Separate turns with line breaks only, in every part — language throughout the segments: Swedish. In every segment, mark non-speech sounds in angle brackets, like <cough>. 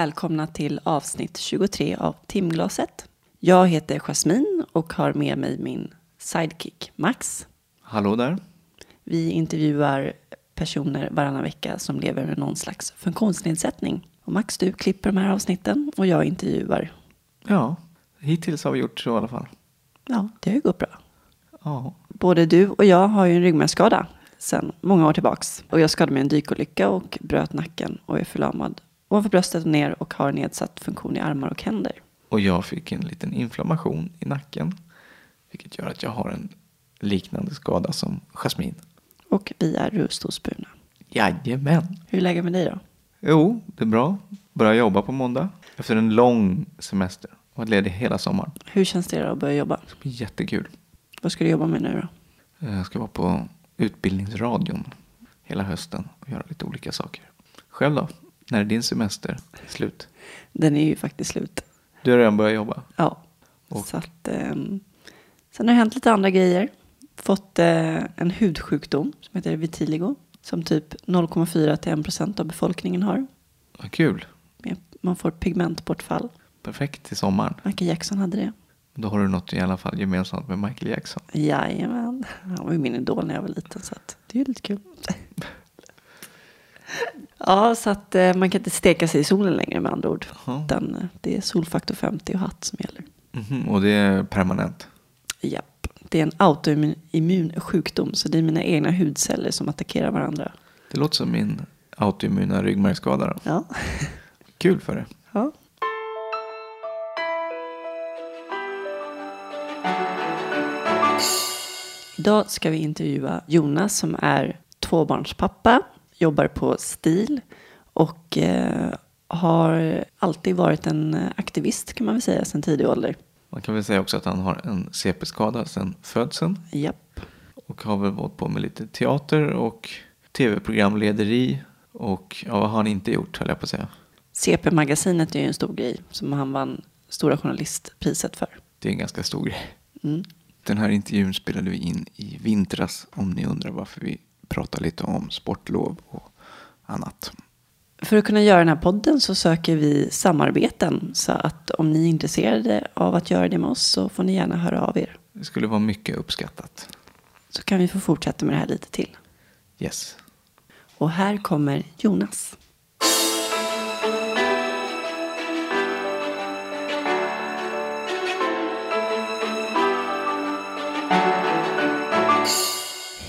välkomna till avsnitt 23 av Timglaset. Jag heter Jasmin och har med mig min sidekick Max.
Hallå där.
Vi intervjuar personer varannan vecka som lever med någon slags funktionsnedsättning. Och Max, du klipper de här avsnitten och jag intervjuar.
Ja, hittills har vi gjort så i alla fall.
Ja, det har ju gått bra.
Ja,
Både du och jag har ju en ryggmärgsskada sedan många år tillbaks. Och jag skadade mig i en dykolycka och bröt nacken och är förlamad ovanför bröstet och ner och har nedsatt funktion i armar och händer.
och jag fick en liten inflammation i nacken. Vilket gör att jag har en liknande skada som Jasmin.
Och vi är rullstolsburna.
Jajamän.
Hur är läget med dig då?
Jo, det är bra. Börjar jobba på måndag. Efter en lång semester. Varit ledig hela sommaren.
Hur känns det då att börja jobba?
Det blir jättekul.
Vad ska du jobba med nu då?
Jag ska vara på Utbildningsradion hela hösten och göra lite olika saker. Själv då? När är din semester slut?
Den är ju faktiskt slut.
Du har redan börjat jobba?
Ja.
Och-
Så att, ehm, sen har det hänt lite andra grejer. Fått eh, en hudsjukdom som heter vitiligo. Som typ 0,4 till 1 procent av befolkningen har.
Vad kul.
Man får pigmentbortfall.
Perfekt till sommaren.
Michael Jackson hade det.
Då har du något i alla fall gemensamt med Michael Jackson.
Jajamän. Han var ju min idol när jag var liten så att det är ju lite kul. <laughs> Ja, så att eh, man kan inte steka sig i solen längre med andra ord.
Jaha.
Utan eh, det är solfaktor 50 och hatt som gäller.
Mhm, Och det är permanent.
Japp. Det är en autoimmun sjukdom så det är mina egna hudceller som attackerar varandra.
Det låter som min autoimmuna ryggmärgsskada.
Ja.
Kul för det. <laughs>
ja. Idag ska vi intervjua Jonas som är tvåbarnspappa, jobbar på STIL och eh, har alltid varit en aktivist kan man väl säga sedan tidig ålder.
Man kan väl säga också att han har en CP-skada sedan födseln.
Japp.
Och har väl hållit på med lite teater och tv-programlederi. Och ja, vad har han inte gjort höll jag på att säga.
CP-magasinet är ju en stor grej som han vann Stora Journalistpriset för.
Det är en ganska stor grej.
Mm.
Den här intervjun spelade vi in i vintras om ni undrar varför vi pratar lite om sportlov och annat.
För att kunna göra den här podden så söker vi samarbeten. Så att om ni är intresserade av att göra det med oss så får ni gärna höra av er.
Det skulle vara mycket uppskattat.
Så kan vi få fortsätta med det här lite till.
Yes.
Och här kommer Jonas.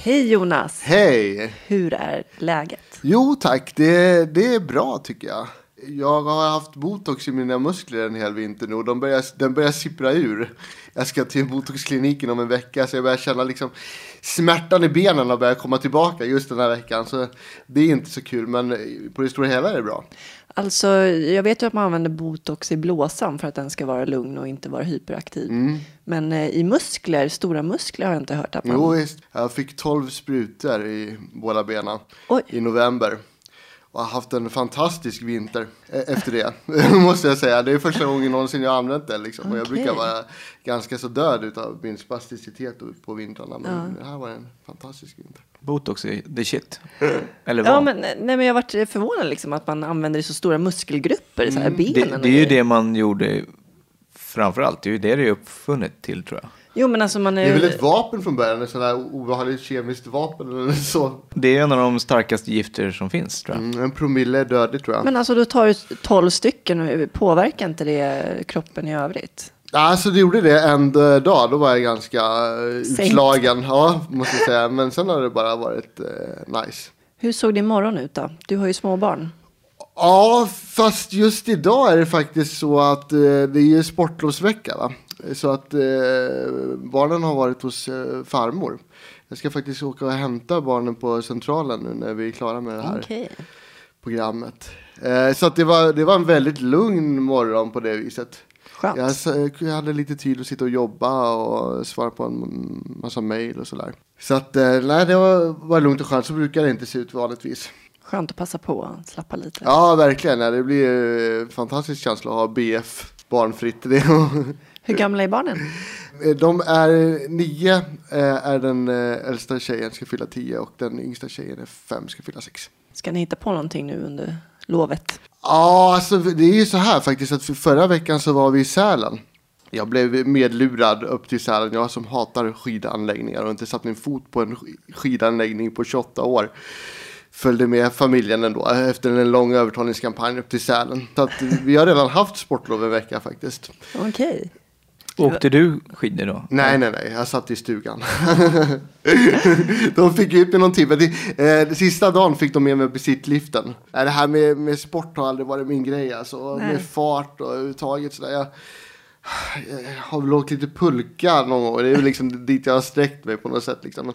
Hej Jonas!
Hej!
Hur är läget?
Jo tack, det, det är bra tycker jag. Jag har haft botox i mina muskler en hel vinter nu och de börjar, den börjar sippra ur. Jag ska till botoxkliniken om en vecka så jag börjar känna liksom smärtan i benen har börjat komma tillbaka just den här veckan. Så det är inte så kul men på det stora hela är det bra.
Alltså, jag vet ju att man använder botox i blåsan för att den ska vara lugn och inte vara hyperaktiv. Men eh, i muskler, stora muskler har jag inte hört att man...
Jo visst, jag fick 12 sprutor i båda benen
Oj.
i november. Och har haft en fantastisk vinter e- efter det, <laughs> måste jag säga. Det är första gången någonsin jag har använt det. Liksom. Och jag brukar vara ganska så död av min spasticitet på vintrarna. Men det här var en fantastisk vinter.
Botox är the shit. <laughs> Eller
Ja,
vad?
men, nej, men jag varit förvånad liksom att man använder i så stora muskelgrupper, så här benen
det, det är ju det man gjorde framförallt. Det är ju det det är uppfunnet till tror jag.
Jo, men alltså man är...
Det är väl ett vapen från början, ett sånt obehagligt kemiskt vapen eller så.
Det är en av de starkaste gifter som finns tror jag.
Mm, en promille är dödlig tror jag.
Men alltså, då tar du 12 stycken och påverkar inte det kroppen i övrigt?
Alltså det gjorde det en eh, dag, då var jag ganska eh, utslagen. Ja, måste jag säga. Men sen har det bara varit eh, nice.
Hur såg din morgon ut då? Du har ju små barn.
Ja, fast just idag är det faktiskt så att eh, det är ju sportlovsvecka. Va? Så att eh, barnen har varit hos eh, farmor. Jag ska faktiskt åka och hämta barnen på centralen nu när vi är klara med det här
Okej.
programmet. Eh, så att det var, det var en väldigt lugn morgon på det viset.
Skönt.
Jag, hade lite tid att sitta och jobba och svara på en massa mejl och sådär. Så att eh, nej, det var, var lugnt och skönt. Så brukar det inte se ut vanligtvis.
Skönt att passa på och slappa lite.
Ja, verkligen. Ja, det blir eh, en fantastisk känsla att ha BF barnfritt. Det, <laughs>
Hur gamla är barnen?
de är nio, eh, är den eh, äldsta tjejen ska fylla tio och den yngsta tjejen är fem, ska fylla sex.
Ska ni hitta på någonting nu under lovet?
Ja, alltså det är ju så här faktiskt att för förra veckan så var vi i Sälen. Jag blev medlurad upp till Sälen. Jag som hatar skidanläggningar och inte satt min fot på en skidanläggning på 28 år. Följde med familjen ändå efter en lång övertalningskampanj upp till Sälen. Så att vi har redan haft sportlov en vecka faktiskt.
Okej.
Åkte du skidor då?
Nej, nej, nej. Jag satt i stugan. <laughs> de fick ut mig någon timme. Det, eh, sista dagen fick de med mig på sittliften. Nej, Det här med, med sport har aldrig varit min grej. Alltså.
Nej.
Med fart och överhuvudtaget sådär. Jag, jag har väl åkt lite pulka någon gång. Det är väl liksom dit jag har sträckt mig på något sätt. Liksom.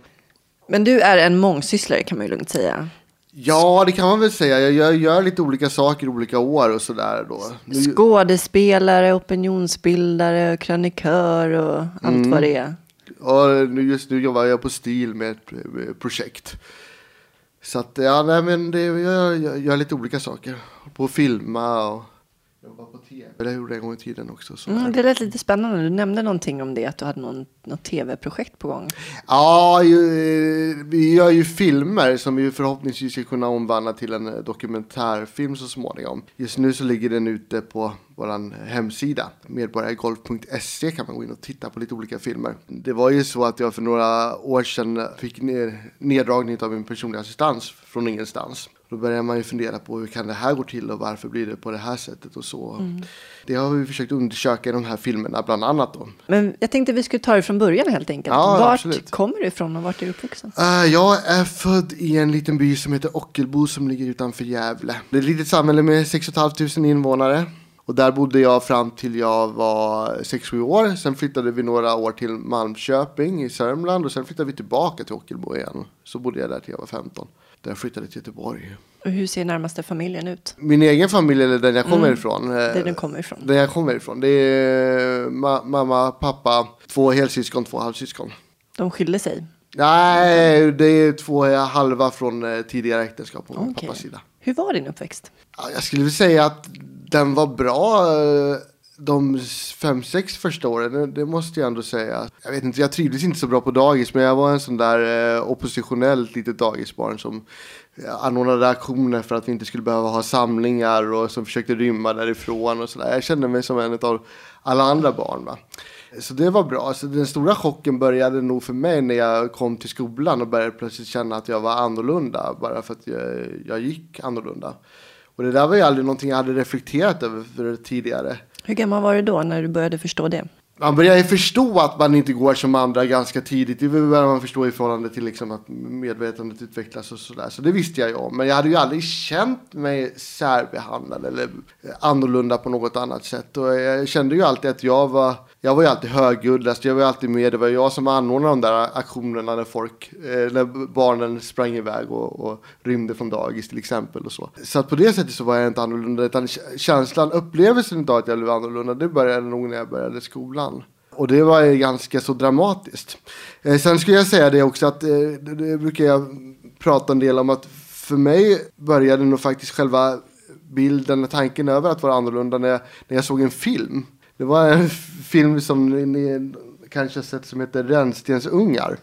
Men du är en mångsysslare kan man ju lugnt säga.
Ja, det kan man väl säga. Jag gör, gör lite olika saker olika år och sådär då. Nu-
Skådespelare, opinionsbildare, krönikör och allt vad det är.
Och nu, just nu jobbar jag på STIL med ett eh, projekt. Så att, ja, nej men det, jag, jag gör lite olika saker. På att filma och jobba på tv. Det gjorde jag en gång i tiden också. Så.
Mm, det lät lite spännande. Du nämnde någonting om det, att du hade någon, något tv-projekt på gång.
Ja, ju, vi gör ju filmer som vi förhoppningsvis ska kunna omvandla till en dokumentärfilm så småningom. Just nu så ligger den ute på vår hemsida. Medborgargolf.se kan man gå in och titta på lite olika filmer. Det var ju så att jag för några år sedan fick ner, neddragning av min personliga assistans från ingenstans. Då börjar man ju fundera på hur kan det här gå till och varför blir det på det här sättet och så. Det har vi försökt undersöka i de här filmerna bland annat då.
Men jag tänkte vi skulle ta det från början helt enkelt.
Ja,
vart
absolut.
kommer du ifrån och vart är du uppvuxen?
Eh, jag är född i en liten by som heter Ockelbo som ligger utanför Gävle. Det är ett litet samhälle med 6 500 invånare. Och där bodde jag fram till jag var 6-7 år. Sen flyttade vi några år till Malmköping i Sörmland och sen flyttade vi tillbaka till Ockelbo igen. Så bodde jag där till jag var 15. Där jag flyttade till Göteborg.
Och hur ser närmaste familjen ut?
Min egen familj, eller den jag kommer ifrån. eh,
Där du kommer ifrån?
Där jag kommer ifrån. Det är ma- mamma, pappa, två helsyskon, två halvsyskon.
De skilde sig?
Nej, det är två halva från eh, tidigare äktenskap på
Okej.
pappas sida.
Hur var din uppväxt?
Ja, jag skulle vilja säga att den var bra eh, de fem, sex första åren. Det- måste jag ändå säga. Jag vet inte, jag trivdes inte så bra på dagis, men jag var en sån där eh, oppositionellt litet dagisbarn som eh, anordnade aktioner för att vi inte skulle behöva ha samlingar och som försökte rymma därifrån och sådär. Jag kände mig som en av alla andra barn. Va? Så det var bra. Så den stora chocken började nog för mig när jag kom till skolan och började plötsligt känna att jag var annorlunda. Bara för att jag, jag gick annorlunda. Och det där var ju aldrig någonting jag hade reflekterat över tidigare.
Hur gammal var du då när du började förstå det?
Man börjar ju förstå att man inte går som andra ganska tidigt. Det börjar man förstå i förhållande till liksom att medvetandet utvecklas och sådär. Så det visste jag ju om. Men jag hade ju aldrig känt mig särbehandlad eller annorlunda på något annat sätt. Och jag kände ju alltid att jag var, jag var ju alltid högljuddast. Jag var ju alltid med. Det var jag som anordnade de där aktionerna när folk, eh, när barnen sprang iväg och, och rymde från dagis till exempel och så. Så att på det sättet så var jag inte annorlunda. Utan känslan, upplevelsen av att jag blev annorlunda, det började nog när jag började skolan. Och det var ju ganska så dramatiskt. Eh, sen skulle jag säga det också att eh, det, det brukar jag prata en del om att för mig började nog faktiskt själva bilden och tanken över att vara annorlunda när jag, när jag såg en film. Det var en film som ni, kanske har sett som heter Rännstensungar.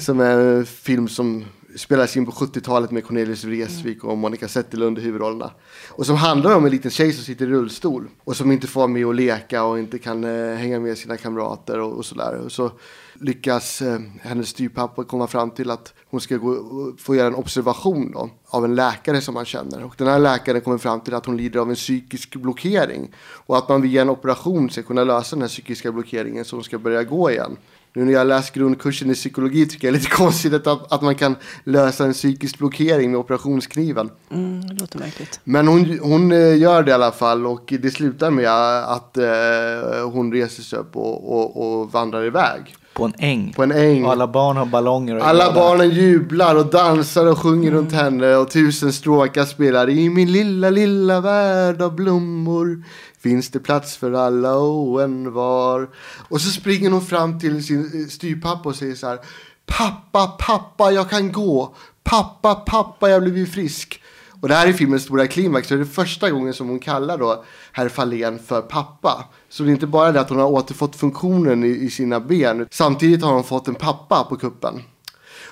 Som är en film som spelades in på 70-talet med Cornelius Vreeswijk och Monica Zetterlund i huvudrollerna. Och som handlar om en liten tjej som sitter i rullstol och som inte får vara med och leka och inte kan eh, hänga med sina kamrater och, och sådär. Och så lyckas eh, hennes styvpappa komma fram till att hon ska gå, få göra en observation då, av en läkare som man känner. Och den här läkaren kommer fram till att hon lider av en psykisk blockering och att man via en operation ska kunna lösa den här psykiska blockeringen så hon ska börja gå igen. Nu när jag läst grundkursen i psykologi tycker jag det är lite <laughs> konstigt att, att man kan lösa en psykisk blockering med operationskniven.
Mm, det låter märkligt.
Men hon, hon eh, gör det i alla fall och det slutar med att eh, hon reser sig upp och, och, och vandrar iväg.
På en äng.
På en äng.
Och alla barn har ballonger.
Alla
glada.
barnen jublar och dansar och sjunger runt henne och tusen stråkar spelar I min lilla, lilla värld av blommor finns det plats för alla och en var. Och så springer hon fram till sin eh, styvpappa och säger så här Pappa, pappa, jag kan gå. Pappa, pappa, jag blivit frisk. Och det här är filmens stora klimax. Det är det första gången som hon kallar då herr Fahlén för pappa. Så det är inte bara det att hon har återfått funktionen i, i sina ben. Samtidigt har hon fått en pappa på kuppen.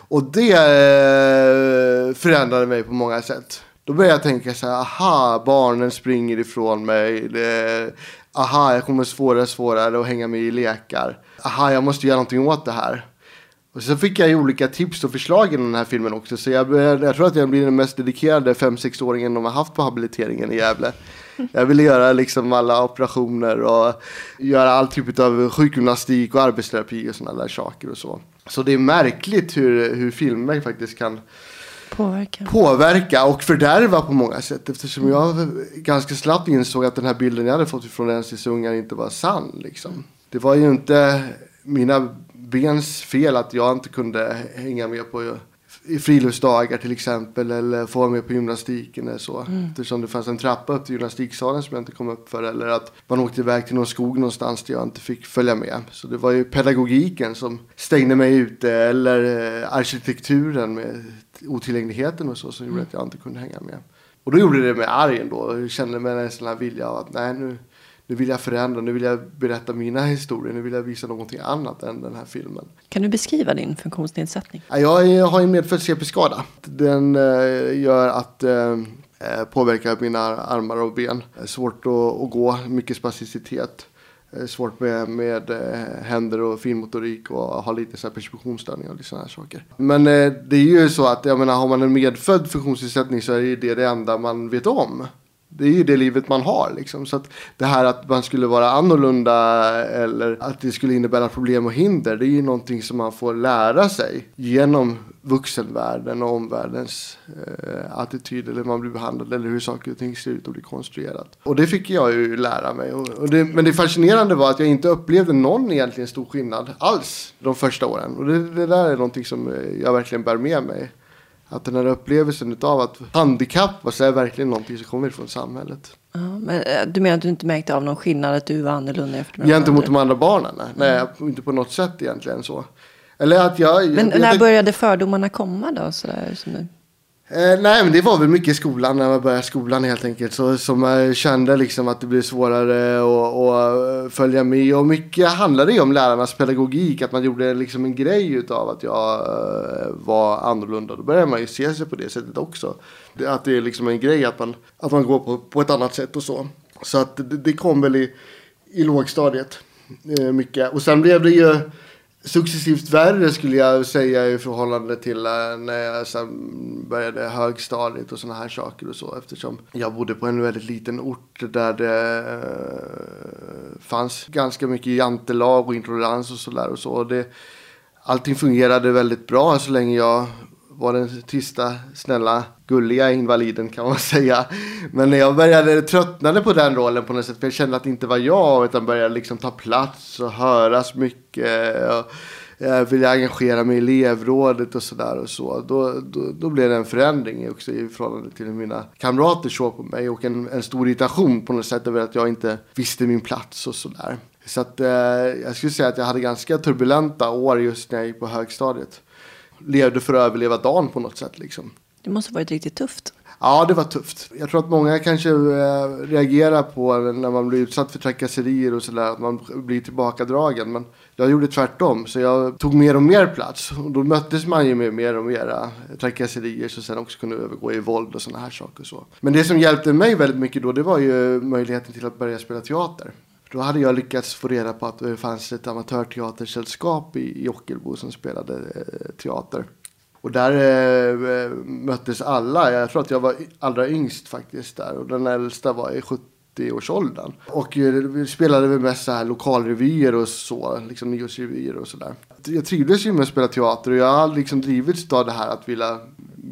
Och det eh, förändrade mig på många sätt. Då började jag tänka så här, aha, barnen springer ifrån mig. Det, aha, jag kommer svårare och svårare att hänga med i lekar. Aha, jag måste göra någonting åt det här. Och så fick jag ju olika tips och förslag i den här filmen också. Så jag, jag tror att jag blir den mest dedikerade 5-6-åringen de har haft på habiliteringen i Gävle. Jag ville göra liksom alla operationer och göra all typ av sjukgymnastik och arbetsterapi och sådana där saker och så. Så det är märkligt hur, hur filmer faktiskt kan
Påverka.
påverka och fördärva på många sätt. Eftersom jag ganska snabbt insåg att den här bilden jag hade fått från Rensis ungar inte var sann. Liksom. Det var ju inte mina bens fel att jag inte kunde hänga med på i friluftsdagar till exempel eller få vara med på gymnastiken eller så. Mm. Eftersom det fanns en trappa upp till gymnastiksalen som jag inte kom upp för eller att man åkte iväg till någon skog någonstans där jag inte fick följa med. Så det var ju pedagogiken som stängde mig ute eller eh, arkitekturen med otillgängligheten och så som gjorde att jag inte kunde hänga med. Och då gjorde det mig arg ändå. Jag kände mig här vilja av att nej nu, nu vill jag förändra, nu vill jag berätta mina historier, nu vill jag visa någonting annat än den här filmen.
Kan du beskriva din funktionsnedsättning?
Jag har en medfödd CP-skada. Den eh, gör att eh, påverkar mina armar och ben. Svårt att, gå, mycket spasticitet. Svårt med, med händer och finmotorik och har lite så här perceptionsstörningar och sådana här saker. Men det är ju så att jag menar, har man en medfödd funktionsnedsättning så är det det enda man vet om det är ju det livet man har liksom. Så att det här att man skulle vara annorlunda eller att det skulle innebära problem och hinder. Det är ju någonting som man får lära sig genom vuxenvärlden och omvärldens eh, attityd eller man blir behandlad eller hur saker och ting ser ut och blir konstruerat. Och det fick jag ju lära mig. Och, och det, men det fascinerande var att jag inte upplevde någon egentligen stor skillnad alls de första åren. Och det, det där är någonting som eh, jag verkligen bär med mig. Att den här upplevelsen av att handikappas är verkligen någonting som kommer från samhället.
Ja, men eh, du menar att du inte märkte av någon skillnad att du var annorlunda efter
Gentemot de andra barnen? Nej, mm. inte på något sätt egentligen så. Eller att jag,
men
jag,
när
jag,
började fördomarna komma då? Sådär, som du...
Eh, nej, men det var väl mycket skolan när man började skolan helt enkelt. Så, som jag kände liksom att det blev svårare att följa med. Och mycket handlade ju om lärarnas pedagogik. Att man gjorde liksom en grej av att jag eh, var annorlunda. Då började man ju se sig på det sättet också. Att det är liksom en grej att man, att man går på, på ett annat sätt och så. Så att det, det kom väl i, i lågstadiet. Eh, mycket. Och sen blev det ju successivt värre skulle jag säga i förhållande till eh, när jag sen började högstadiet och sådana här saker och så. Eftersom jag bodde på en väldigt liten ort där det eh, fanns ganska mycket jantelag och intolerans och sådär och så. Och det, allting fungerade väldigt bra så länge jag var den tysta, snälla, gulliga invaliden kan man <laughs> säga. Men när jag började tröttnade på den rollen på något sätt, för jag kände att det inte var jag, utan började liksom ta plats och höras mycket. Och eh, jag ville engagera mig i elevrådet och sådär och så. Då, då, då blev det en förändring också i förhållande till hur mina kamrater såg på mig och en, en stor irritation på något sätt över att jag inte visste min plats och sådär. Så att eh, jag skulle säga att jag hade ganska turbulenta år just när jag gick på högstadiet levde för att överleva dagen på något sätt. Liksom.
Det måste ha varit riktigt tufft.
Ja, det var tufft. Jag tror att många kanske äh, reagerar på när man blir utsatt för trakasserier och sådär, att man blir tillbakadragen. Men jag gjorde tvärtom, så jag tog mer och mer plats. Och då möttes man ju med mer och mer trakasserier som sen också kunde övergå i våld och sådana här saker. Så. Men det som hjälpte mig väldigt mycket då, det var ju möjligheten till att börja spela teater. Då hade jag lyckats få reda på att det fanns ett amatörteatersällskap i Ockelbo som spelade eh, teater. Och där eh, möttes alla. Jag tror att jag var allra yngst faktiskt där. Och den äldsta var i 70-årsåldern. Och eh, vi spelade väl mest så här lokalrevyer och så. Liksom nyårsrevyer och sådär. Jag trivdes ju med att spela teater och jag har liksom drivits av det här att vilja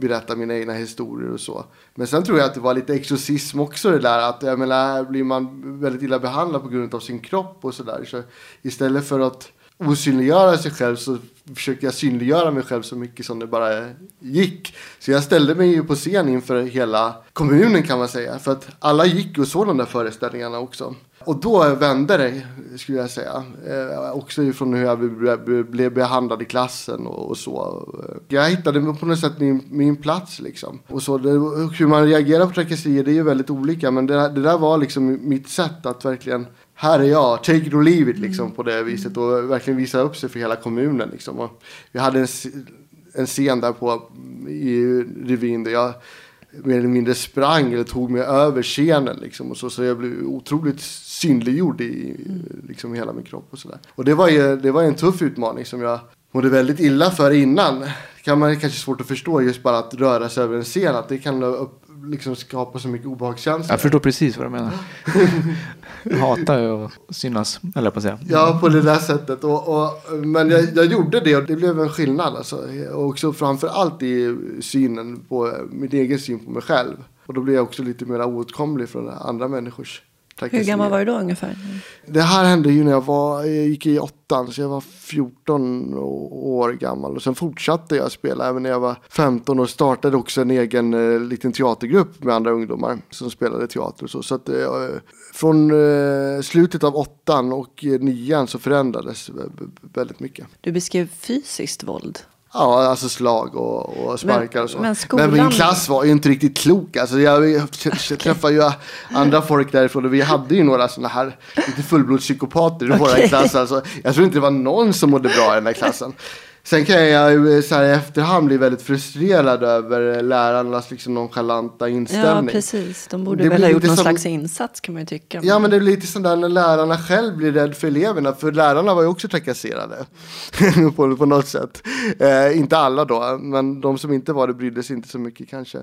berätta mina egna historier och så. Men sen tror jag att det var lite exorcism också det där att jag menar blir man väldigt illa behandlad på grund av sin kropp och sådär. Så istället för att osynliggöra sig själv så försökte jag synliggöra mig själv så mycket som det bara gick. Så jag ställde mig ju på scen inför hela kommunen kan man säga. För att alla gick och såg de där föreställningarna också. Och då vände det, skulle jag säga. Eh, också ifrån hur jag blev behandlad i klassen och, och, så. Eh, jag hittade på något sätt min, min plats liksom. Och så, det, hur man reagerar på trakasserier det är ju väldigt olika. Men det, det där var liksom mitt sätt att verkligen här är jag, take it or leave it liksom på det viset och verkligen visa upp sig för hela kommunen liksom. Och vi hade en, en scen där på i revyn där jag mer eller mindre sprang eller tog mig över scenen liksom och så, så jag blev otroligt synliggjord i liksom hela min kropp och sådär. Och det var ju det var en tuff utmaning som jag mådde väldigt illa för innan. Det kan man kanske svårt att förstå just bara att röra sig över en scen att det kan upp, liksom skapa så mycket obehagskänslor.
Jag förstår precis vad du menar. jag <laughs> hatar ju att synas, eller på att säga.
Ja, på det där sättet. Och, och, men jag, jag gjorde det och det blev en skillnad. Alltså. Och också framför allt i synen på min egen syn på mig själv. Och då blev jag också lite mer oåtkomlig från andra människors
Hur gammal var du då ungefär?
Det här hände ju när jag, var, jag gick i åttan, så jag var 14 år gammal. Och sen fortsatte jag spela även när jag var 15 och startade också en egen eh, liten teatergrupp med andra ungdomar som spelade teater. Och så så att, eh, från eh, slutet av åttan och nian så förändrades väldigt mycket.
Du beskrev fysiskt våld.
Ja, alltså slag och, och sparkar
men,
och så.
Men, skolan...
men, min klass var ju inte riktigt klok. Alltså jag, <laughs> träffade ju andra folk därifrån och vi hade ju några sådana här lite fullblodspsykopater i okay. vår klass. Alltså, jag tror inte det var någon som mådde bra i den här klassen. <laughs> Sen kan jag så här, i efterhand bli väldigt frustrerad över lärarnas liksom nonchalanta inställning.
Ja, precis. De borde det väl ha gjort någon som... slags insats kan man ju tycka.
Ja, men det är lite sådär när lärarna själv blir rädda för eleverna. För lärarna var ju också trakasserade. <laughs> på, på något sätt. Eh, inte alla då, men de som inte var det brydde sig inte så mycket kanske.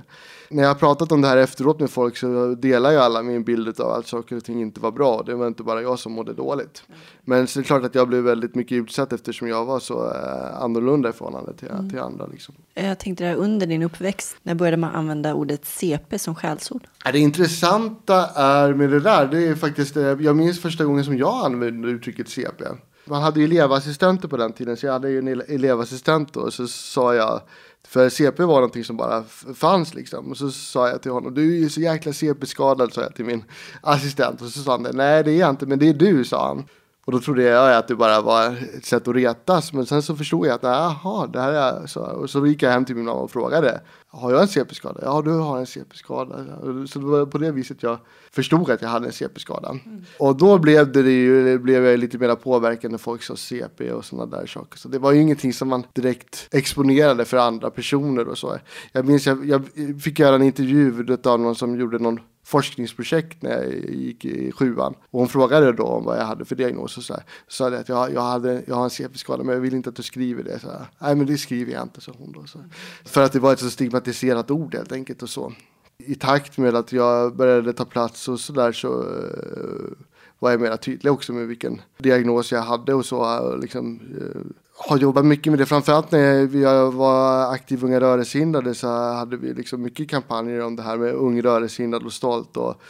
När jag har pratat om det här efteråt med folk så delar ju alla min bild av att saker och ting inte var bra. Det var inte bara jag som mådde dåligt. Men så är det klart att jag blev väldigt mycket utsatt eftersom jag var så eh, annorlunda i förhållande till, mm. till andra. Liksom.
Jag tänkte där under din uppväxt, när började man använda ordet CP som skällsord?
Det intressanta är med det där, det är faktiskt, eh, jag minns första gången som jag använde uttrycket CP. Man hade ju elevassistenter på den tiden, så jag hade ju en elevassistent då, så sa jag för CP var någonting som bara fanns liksom. Och så sa jag till honom, du är ju så jäkla CP-skadad, sa jag till min assistent. Och så sa han, nej det är jag inte, men det är du, sa han. Och då trodde jag att det bara var ett sätt att retas. Men sen så förstod jag att jaha, det här är så. Och så gick jag hem till min mamma och frågade. Har jag en CP-skada? Ja, du har en CP-skada. Så det var på det viset jag förstod att jag hade en CP-skada. Mm. Och då blev det ju, blev jag lite mer påverkad när folk sa CP och sådana där saker. Så det var ju ingenting som man direkt exponerade för andra personer och så. Jag minns, jag, jag fick göra en intervju av någon som gjorde någon forskningsprojekt när jag gick i sjuan. Och hon frågade då om vad jag hade för diagnos och så här. Så sa jag att jag, jag, hade, jag har en CP-skada men jag vill inte att du skriver det. Så här, Nej men det skriver jag inte, sa hon då. Så. För att det var ett så stigmatiserat ord helt enkelt och så. I takt med att jag började ta plats och så där så uh, var jag mer tydlig också med vilken diagnos jag hade och så. Liksom, uh, har jobbat mycket med det. Framförallt när vi var aktiva Unga rörelsehindrade så hade vi liksom mycket kampanjer om det här med ung rörelsehindrad och stolt och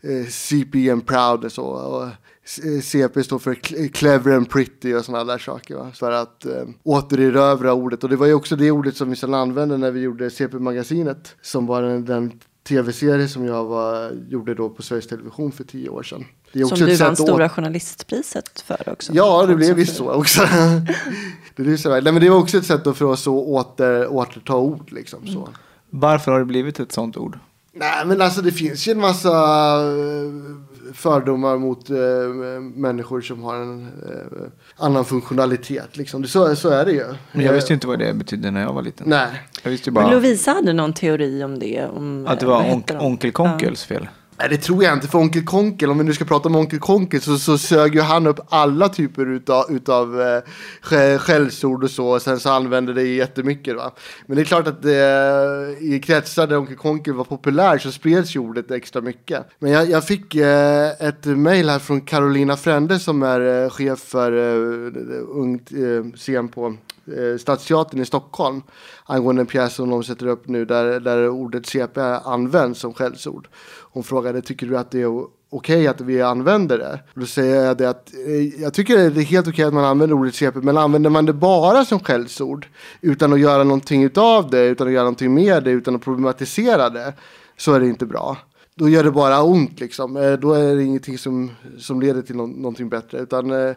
eh, CP and proud och så. Och, CP eh, står för eh, clever and pretty och sådana där saker. Va? För att eh, återerövra ordet. Och det var ju också det ordet som vi sedan använde när vi gjorde CP-magasinet. Som var den, den tv-serie som jag var, gjorde då på Sveriges Television för tio år sedan.
Det är också som du vann Stora Journalistpriset för också.
Ja, det blev visst så också. <laughs> det, är så. Nej, men det var också ett sätt för oss att åter, återta ord. Liksom, så.
Varför har det blivit ett sånt ord?
Nej, men alltså det finns ju en massa eh, fördomar mot äh, människor som har en äh, annan funktionalitet. Liksom. Så, så är det ju.
Men jag visste ju inte vad det betydde när jag var liten.
Nej.
Jag visste bara...
Men Lovisa hade någon teori om det. Om,
att det var onk Onkel Konkels ja. fel.
Nej, det tror jag inte. För Onkel Konkel, om vi nu ska prata om Onkel Konkel, så, så sög ju han upp alla typer utav, utav eh, skällsord och så. Och sen så använde det jättemycket. Va? Men det är klart att eh, i kretsar där Onkel Konkel var populär så spreds ju ordet extra mycket. Men jag, jag fick eh, ett mejl här från Carolina Frände som är eh, chef för eh, ungt eh, scen på eh, Stadsteatern i Stockholm angående en pjäs som de sätter upp nu där, där ordet CP används som skällsord. Hon frågade, tycker du att det är okej okay att vi använder det? Och då säger jag det att eh, jag tycker det är helt okej okay att man använder ordet CP, men använder man det bara som skällsord utan att göra någonting utav det, utan att göra någonting med det, utan att problematisera det, så är det inte bra då gör det bara ont liksom. Eh, då är det ingenting som, som leder till no någonting bättre. Utan eh,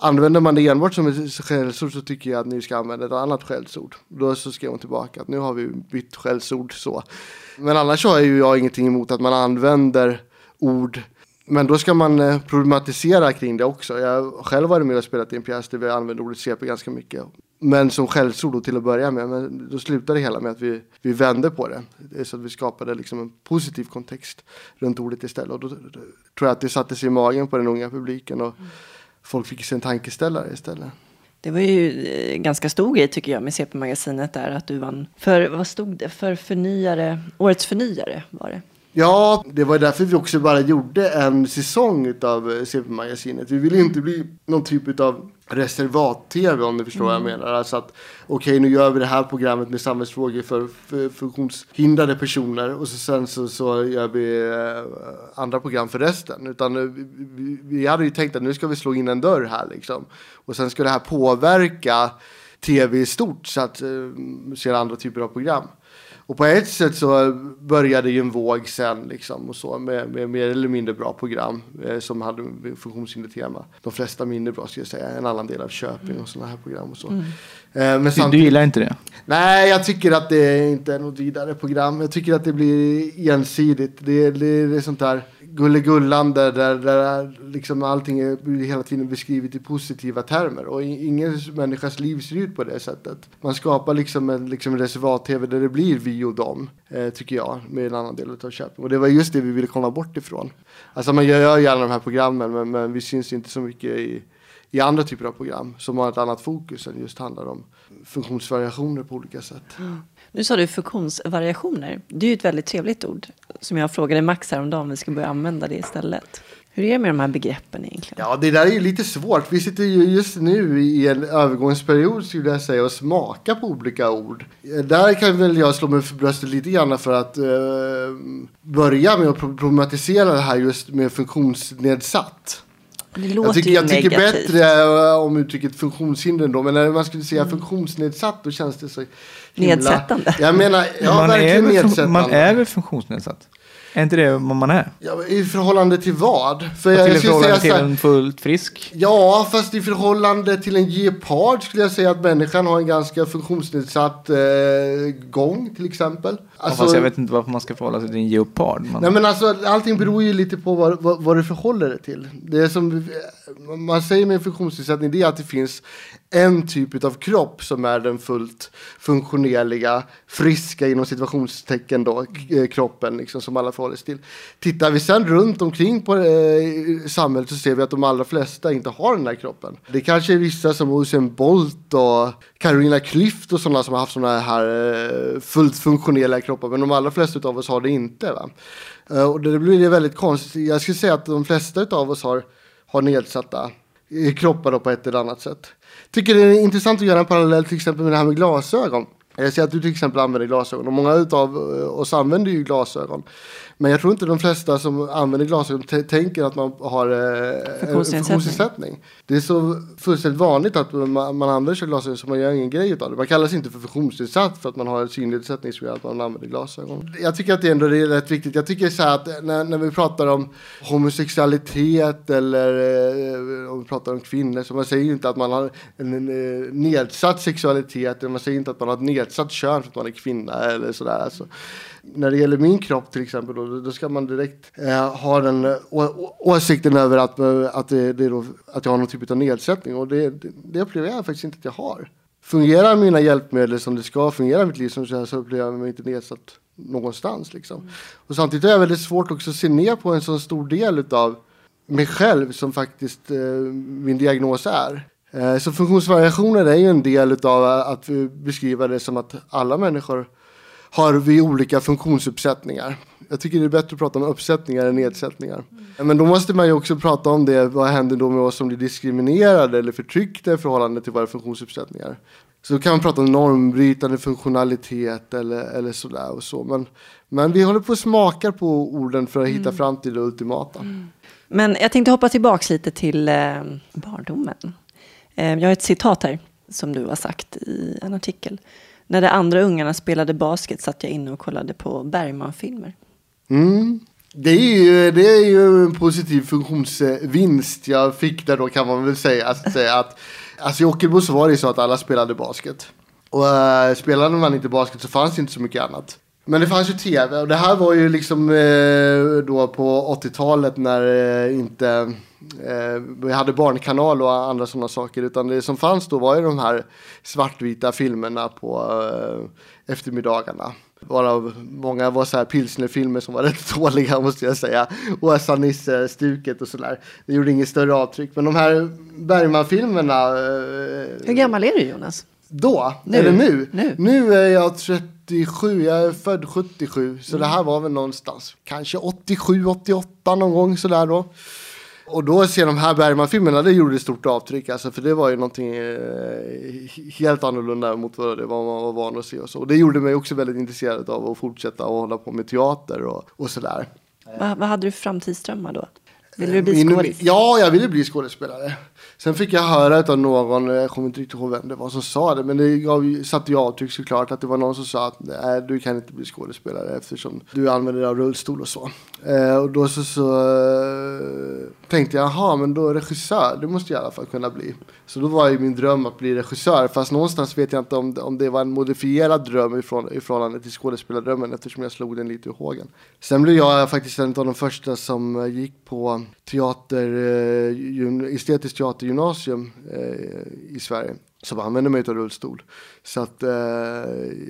använder man det enbart som ett skällsord så tycker jag att ni ska använda ett annat skällsord. Då så skrev hon tillbaka att nu har vi bytt skällsord så. Men annars har ju jag ingenting emot att man använder ord Men då ska man eh, problematisera kring det också. Jag har själv varit med och spelat i en pjäs där vi använder ordet CP ganska mycket. Men som skällsord då till att börja med. Men då slutade det hela med att vi, vi vände på det. så att vi skapade liksom en positiv kontext runt ordet istället. Och då, då tror jag att det satte sig i magen på den unga publiken. Och folk fick sig en tankeställare istället.
Det var ju eh, ganska stor grej tycker jag med CP-magasinet där att du vann för, vad stod det, för förnyare, årets förnyare var det.
Ja, det var därför vi också bara gjorde en säsong av CP-magasinet. Vi ville inte bli någon typ av reservat-tv om du förstår mm. vad jag mm. menar. Alltså att okej okay, nu gör vi det här programmet med samhällsfrågor för, för funktionshindrade personer och så sen så, så gör vi eh, andra program för resten. Utan eh, vi, vi hade ju tänkt att nu ska vi slå in en dörr här liksom. Och sen ska det här påverka tv i stort så att eh, ser andra typer av program. Och på ett sätt så började ju en våg sen liksom och så med, med mer eller mindre bra program eh, som hade funktionshindertema. De flesta mindre bra skulle jag säga. En annan del av Köping och sådana här program och så. Mm.
Eh, men du gillar inte det?
Nej, jag tycker att det inte är något vidare program. Jag tycker att det blir ensidigt. Det, det, det är sånt där gullegullande där, där liksom allting är hela tiden beskrivet i positiva termer. Och ingen människas liv ser ut på det sättet. Man skapar liksom en liksom reservat-tv där det blir vi och dem, eh, tycker jag, med en annan del av Köping. Och det var just det vi ville komma bort ifrån. Alltså man gör gärna de här programmen men, men vi syns inte så mycket i, i andra typer av program som har ett annat fokus än just handlar om funktionsvariationer på olika sätt. Mm.
Nu sa du funktionsvariationer. Det är ju ett väldigt trevligt ord som jag frågade Max häromdagen om vi ska börja använda det istället. Hur är det med de här begreppen egentligen?
Ja, det där är ju lite svårt. Vi sitter ju just nu i en övergångsperiod skulle jag säga och smaka på olika ord. Där kan väl jag slå mig för bröstet lite grann för att eh, börja med att problematisera det här just med funktionsnedsatt.
Det låter
jag tycker,
ju
jag tycker
negativt.
bättre eh, om uttrycket funktionshinder då. Men när man skulle säga mm. funktionsnedsatt då känns det så
himla... Nedsättande.
Jag menar, ja man verkligen är nedsättande.
Man är väl funktionsnedsatt? Är inte det vad man är?
Ja, I förhållande till vad?
För jag, till jag förhållande till en fullt frisk?
Ja, fast i förhållande till en gepard skulle jag säga att människan har en ganska funktionsnedsatt eh, gång till exempel.
Alltså, fast jag vet inte varför man ska förhålla sig till en geopard.
Man... Nej, men alltså, allting beror ju lite på vad, vad, vad du förhåller dig till. Det som man säger med en funktionsnedsättning det är att det finns en typ av kropp som är den fullt funktionella, friska inom situationstecken då, eh, kroppen liksom, som alla förhåller sig till. Tittar vi sen runt omkring på eh, samhället så ser vi att de allra flesta inte har den här kroppen. Det kanske är vissa som Usain Bolt och Carolina Klüft och sådana som har haft sådana här eh, fullt funktionella kroppar, men de allra flesta av oss har det inte. Va? Eh, och det blir väldigt konstigt. Jag skulle säga att de flesta av oss har, har nedsatta kroppar på ett eller annat sätt tycker det är intressant att göra en parallell till exempel med det här med glasögon. Jag ser att du till exempel använder glasögon och många av eh, oss använder ju glasögon. Men jag tror inte de flesta som använder glasögon tänker att man har eh, en funktionsnedsättning. Det är så fullständigt vanligt att man, man använder sig av glasögon så man gör ingen grej av det. Man kallas inte för funktionsnedsatt för att man har en synnedsättning som gör att man använder glasögon. Jag tycker att det ändå är rätt viktigt. Jag tycker så här att när, när vi pratar om homosexualitet eller eh, om vi pratar om kvinnor så man säger ju inte att man har en, en, en nedsatt sexualitet. Man säger inte att man har ett nedsatt kön för att man är kvinna eller sådär. Alltså när det gäller min kropp till exempel, då, då ska man direkt eh, ha den å, åsikten över att, eh, att, det, det då, att jag har någon typ av nedsättning. Och det, det, det upplever jag faktiskt inte att jag har. Fungerar mina hjälpmedel som det ska, fungerar mitt liv som det ska, så upplever jag mig inte nedsatt någonstans. Liksom. Mm. Och samtidigt är det väldigt svårt också att se ner på en så stor del av mig själv som faktiskt eh, min diagnos är. Eh, så funktionsvariationer är ju en del av att beskriva det som att alla människor har vi olika funktionsuppsättningar. Jag tycker det är bättre att prata om uppsättningar än nedsättningar. Mm. Men då måste man ju också prata om det, vad händer då med oss som blir diskriminerade eller förtryckta i förhållande till våra funktionsuppsättningar. Så då kan man prata om normbrytande funktionalitet eller, eller sådär och så. Men, men vi håller på att smaka på orden för att hitta mm. fram till det ultimata. Mm.
Men jag tänkte hoppa tillbaka lite till eh, barndomen. Eh, jag har ett citat här som du har sagt i en artikel. När de andra ungarna spelade basket satt jag inne och kollade på Bergman-filmer.
Mm. Det är, ju, det är ju en positiv funktionsvinst jag fick där då kan man väl säga. Alltså, att, att, alltså i Ockelbo så var det så att alla spelade basket. Och uh, spelade man inte basket så fanns det inte så mycket annat. Men det fanns ju tv och det här var ju liksom eh, då på 80-talet när eh, inte eh, vi hade barnkanal och andra sådana saker. Utan det som fanns då var ju de här svartvita filmerna på eh, eftermiddagarna. Varav många var så här pilsnerfilmer som var <laughs> rätt dåliga måste jag säga. Åsa Nisse-stuket och sådär. Det gjorde inget större avtryck. Men de här Bergman-filmerna. Eh,
Hur gammal är du Jonas?
då?
Nu.
Eller nu?
Nu.
Nu är jag 37, jag är född 77. Så det här var väl någonstans, kanske 87, 88 någon gång sådär då. Och då se de här Bergman-filmerna, det gjorde ett stort avtryck alltså, för det var ju någonting eh, helt annorlunda mot vad det var man var van att se och så. Och det gjorde mig också väldigt intresserad av att fortsätta och hålla på med teater och, och sådär.
Vad, vad hade du för framtidsdrömmar då? Ville du bli skådis?
Ja, jag ville bli skådespelare. Sen fick jag höra av någon, jag kommer inte riktigt ihåg vem det var som sa det, men det gav, satte ju avtryck såklart att det var någon som sa att nej, du kan inte bli skådespelare eftersom du använder dig av rullstol och så. Eh, och då så, så eh, tänkte jag, jaha, men då regissör, det måste jag i alla fall kunna bli. Så då var ju min dröm att bli regissör, fast någonstans vet jag inte om, om det var en modifierad dröm ifrån, i förhållande till skådespelardrömmen eftersom jag slog den lite ur hågen. Sen blev jag faktiskt en av de första som eh, gick på teater, eh, estetiskt teatergymnasium eh, i Sverige som använde mig av rullstol. Så att eh,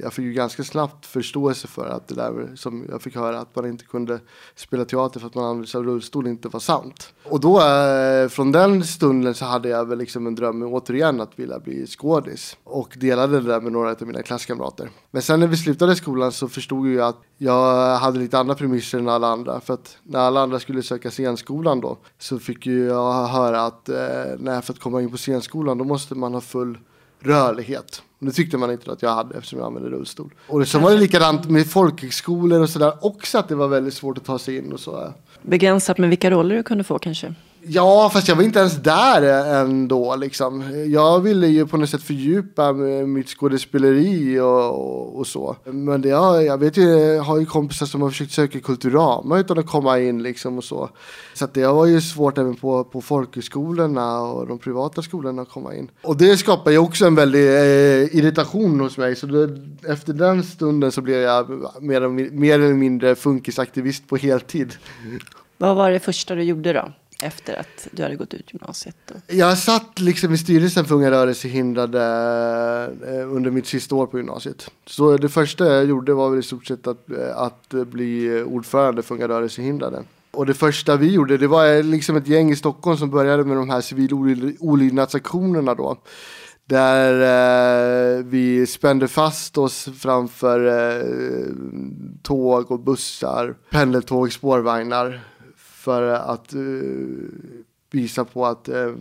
jag fick ju ganska snabbt förståelse för att det där som jag fick höra att man inte kunde spela teater för att man använde sig av rullstol inte var sant. Och då eh, från den stunden så hade jag väl liksom en dröm återigen att vilja bli skådis och delade det där med några av mina klasskamrater. Men sen när vi slutade skolan så förstod jag att jag hade lite andra premisser än alla andra för att när alla andra skulle söka scenskolan då så fick ju jag höra att eh, nej, för att komma in på scenskolan då måste man ha full rörlighet. Det tyckte man inte att jag hade eftersom jag använde rullstol. Och så var det likadant med folkhögskolor och sådär också att det var väldigt svårt att ta sig in och så.
Begränsat med vilka roller du kunde få kanske?
Ja, fast jag var inte ens där ändå liksom. Jag ville ju på något sätt fördjupa mitt skådespeleri och, och, och så. Men det, ja, jag vet ju, jag har ju kompisar som har försökt söka Kulturama utan att komma in liksom och så. Så att det var ju svårt även på, på folkhögskolorna och de privata skolorna att komma in. Och det skapar ju också en väldig eh, irritation hos mig. Så det, efter den stunden så blev jag mer, mer eller mindre funkisaktivist på heltid.
Vad var det första du gjorde då? Efter att du hade gått ut gymnasiet? Och...
Jag satt liksom i styrelsen för Unga rörelsehindrade eh, under mitt sista år på gymnasiet. Så det första jag gjorde var väl i stort sett att, eh, att bli ordförande för Unga rörelsehindrade. Och det första vi gjorde, det var liksom ett gäng i Stockholm som började med de här civil olydnadsaktionerna då. Där eh, vi spände fast oss framför eh, tåg och bussar, pendeltåg, spårvagnar. För att eh, visa på att eh,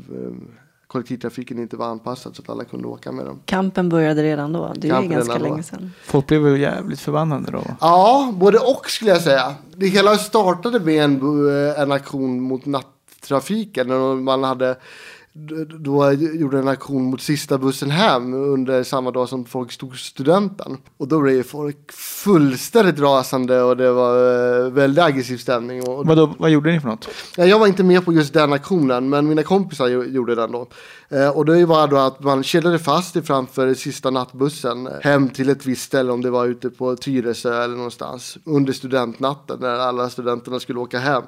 kollektivtrafiken inte var anpassad så att alla kunde åka med dem.
Kampen började redan då. Det är ju ganska länge sedan.
Folk blev väl jävligt förbannade då?
Ja, både och skulle jag säga. Det hela startade med en, bu- en aktion mot nattrafiken. När man hade då gjorde en aktion mot sista bussen hem under samma dag som folk stod studenten. Och då blev ju folk fullständigt rasande och det var eh, väldigt aggressiv stämning. Och,
Vadå, vad gjorde ni för något?
Ja, jag var inte med på just den aktionen, men mina kompisar gjo- gjorde den då. Eh, och det var då att man kedjade fast det framför sista nattbussen eh, hem till ett visst ställe, om det var ute på Tyresö eller någonstans, under studentnatten när alla studenterna skulle åka hem.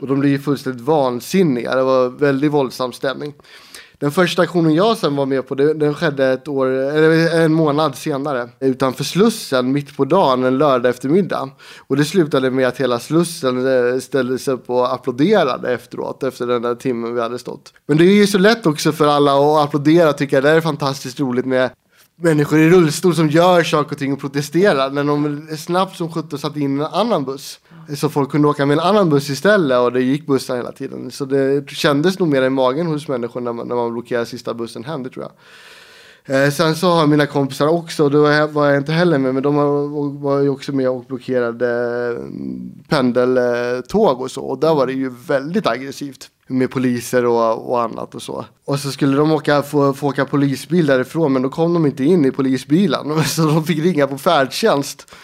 Och de blev ju fullständigt vansinniga, det var väldigt våldsam stämning. Den första aktionen jag sen var med på, det, den skedde ett år, eller en månad senare. Utanför Slussen, mitt på dagen, en lördag eftermiddag. Och det slutade med att hela Slussen eh, ställde sig upp och applåderade efteråt, efter den där timmen vi hade stått. Men det är ju så lätt också för alla att applådera, tycker jag. Det är fantastiskt roligt med människor i rullstol som gör saker och ting och protesterar. Men de snabbt som sjutton satt in en annan buss. Så folk kunde åka med en annan buss istället och det gick bussar hela tiden. Så det kändes nog mer i magen hos människor när man, när man blockerade sista bussen hem, det tror jag. Eh, sen så har mina kompisar också, då var jag, var jag inte heller med, men de var, var ju också med och blockerade mm, pendeltåg och så. Och där var det ju väldigt aggressivt med poliser och, och annat och så. Och så skulle de åka, få, få åka polisbil därifrån, men då kom de inte in i polisbilen. <laughs> Så de fick ringa på färdtjänst.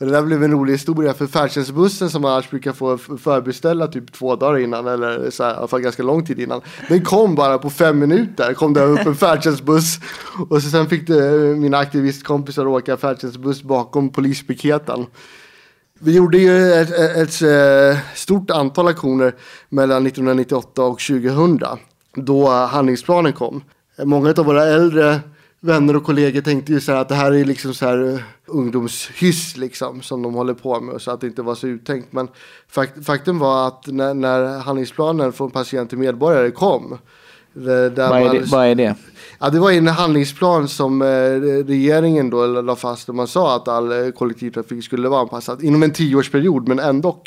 Och det där blev en rolig historia för färdtjänstbussen som man annars brukar få förbeställa typ två dagar innan eller så här, i alla fall ganska lång tid innan. Den kom bara på fem minuter, kom det upp en färdtjänstbuss och så sen fick det, mina aktivistkompisar åka färdtjänstbuss bakom polispiketen. Vi gjorde ju ett, ett, ett, eh, stort antal aktioner mellan 1998 och 2000 då handlingsplanen kom. Många av våra äldre vänner och kollegor tänkte ju så här att det här är liksom så här uh, ungdomshyss liksom som de håller på med så att det inte var så uttänkt. Men fakt faktum var att när, när handlingsplanen från patient till medborgare kom.
Där vad, är det, vad är det?
Ja, det var en handlingsplan som eh, regeringen då la fast och man sa att all eh, kollektivtrafik skulle vara anpassad inom en tioårsperiod men ändå.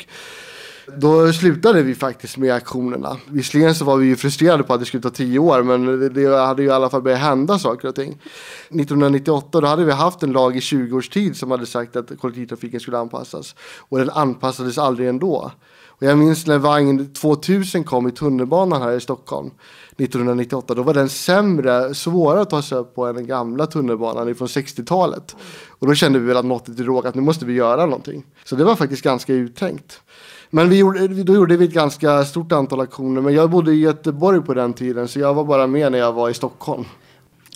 Då slutade vi faktiskt med aktionerna. Visserligen så var vi ju frustrerade på att det skulle ta tio år men det hade ju i alla fall börjat hända saker och ting. 1998 då hade vi haft en lag i 20 års tid som hade sagt att kollektivtrafiken skulle anpassas. Och den anpassades aldrig ändå. Och jag minns när vagn 2000 kom i tunnelbanan här i Stockholm 1998. Då var den sämre, svårare att ta sig upp på än den gamla tunnelbanan från 60-talet. Och då kände vi väl att måttet är rågat, nu måste vi göra någonting. Så det var faktiskt ganska uttänkt. Men vi gjorde, då gjorde vi ett ganska stort antal aktioner. Men jag bodde i Göteborg på den tiden så jag var bara med när jag var i Stockholm.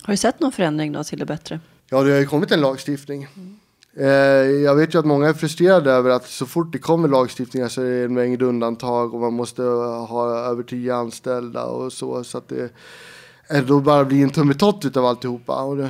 Har du sett någon förändring då till det bättre?
Ja, det har ju kommit en lagstiftning. Mm. Jag vet ju att många är frustrerade över att så fort det kommer lagstiftningar så är det en mängd undantag och man måste ha över tio anställda och så. Så att det då bara blir en tummetott utav alltihopa. Och det,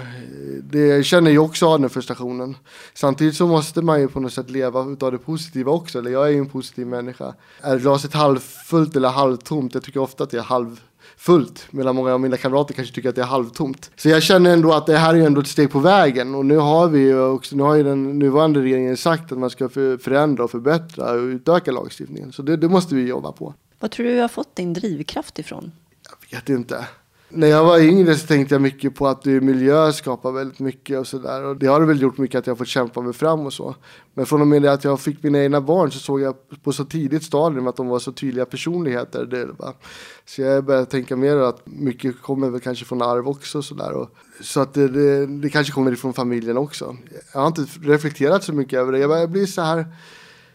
det känner jag också av den frustrationen. Samtidigt så måste man ju på något sätt leva utav det positiva också. Eller jag är ju en positiv människa. Är glaset halvfullt eller halvtomt? Jag tycker ofta att det är halvfullt. Medan många av mina kamrater kanske tycker att det är halvtomt. Så jag känner ändå att det här är ändå ett steg på vägen. Och nu har vi ju också, nu har ju den nuvarande regeringen sagt att man ska förändra och förbättra och utöka lagstiftningen. Så det, det måste vi jobba på.
Vad tror du har fått din drivkraft ifrån?
Jag vet inte. När jag var yngre så tänkte jag mycket på att miljö skapar väldigt mycket och sådär. Och det har väl gjort mycket att jag fått kämpa mig fram och så. Men från och med att jag fick mina egna barn så såg jag på så tidigt stadium att de var så tydliga personligheter. Det, va? Så jag började tänka mer att mycket kommer väl kanske från arv också. och sådär. Så att det, det, det kanske kommer ifrån familjen också. Jag har inte reflekterat så mycket över det. Jag blir så här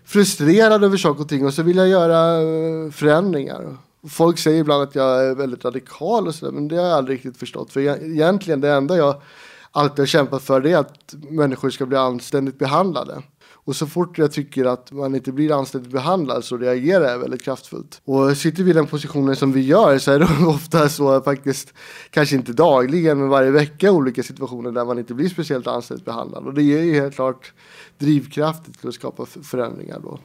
frustrerad över saker och ting och så vill jag göra eh, förändringar. Folk säger ibland att jag är väldigt radikal och sådär, men det har jag aldrig riktigt förstått. För egentligen det enda jag alltid har kämpat för det är att människor ska bli anständigt behandlade. Och så fort jag tycker att man inte blir anständigt behandlad så reagerar jag väldigt kraftfullt. Och sitter vi i den positionen som vi gör så är det <laughs> ofta så faktiskt, kanske inte dagligen men varje vecka olika situationer där man inte blir speciellt anständigt behandlad. Och det ger ju helt klart drivkraften till att skapa förändringar då.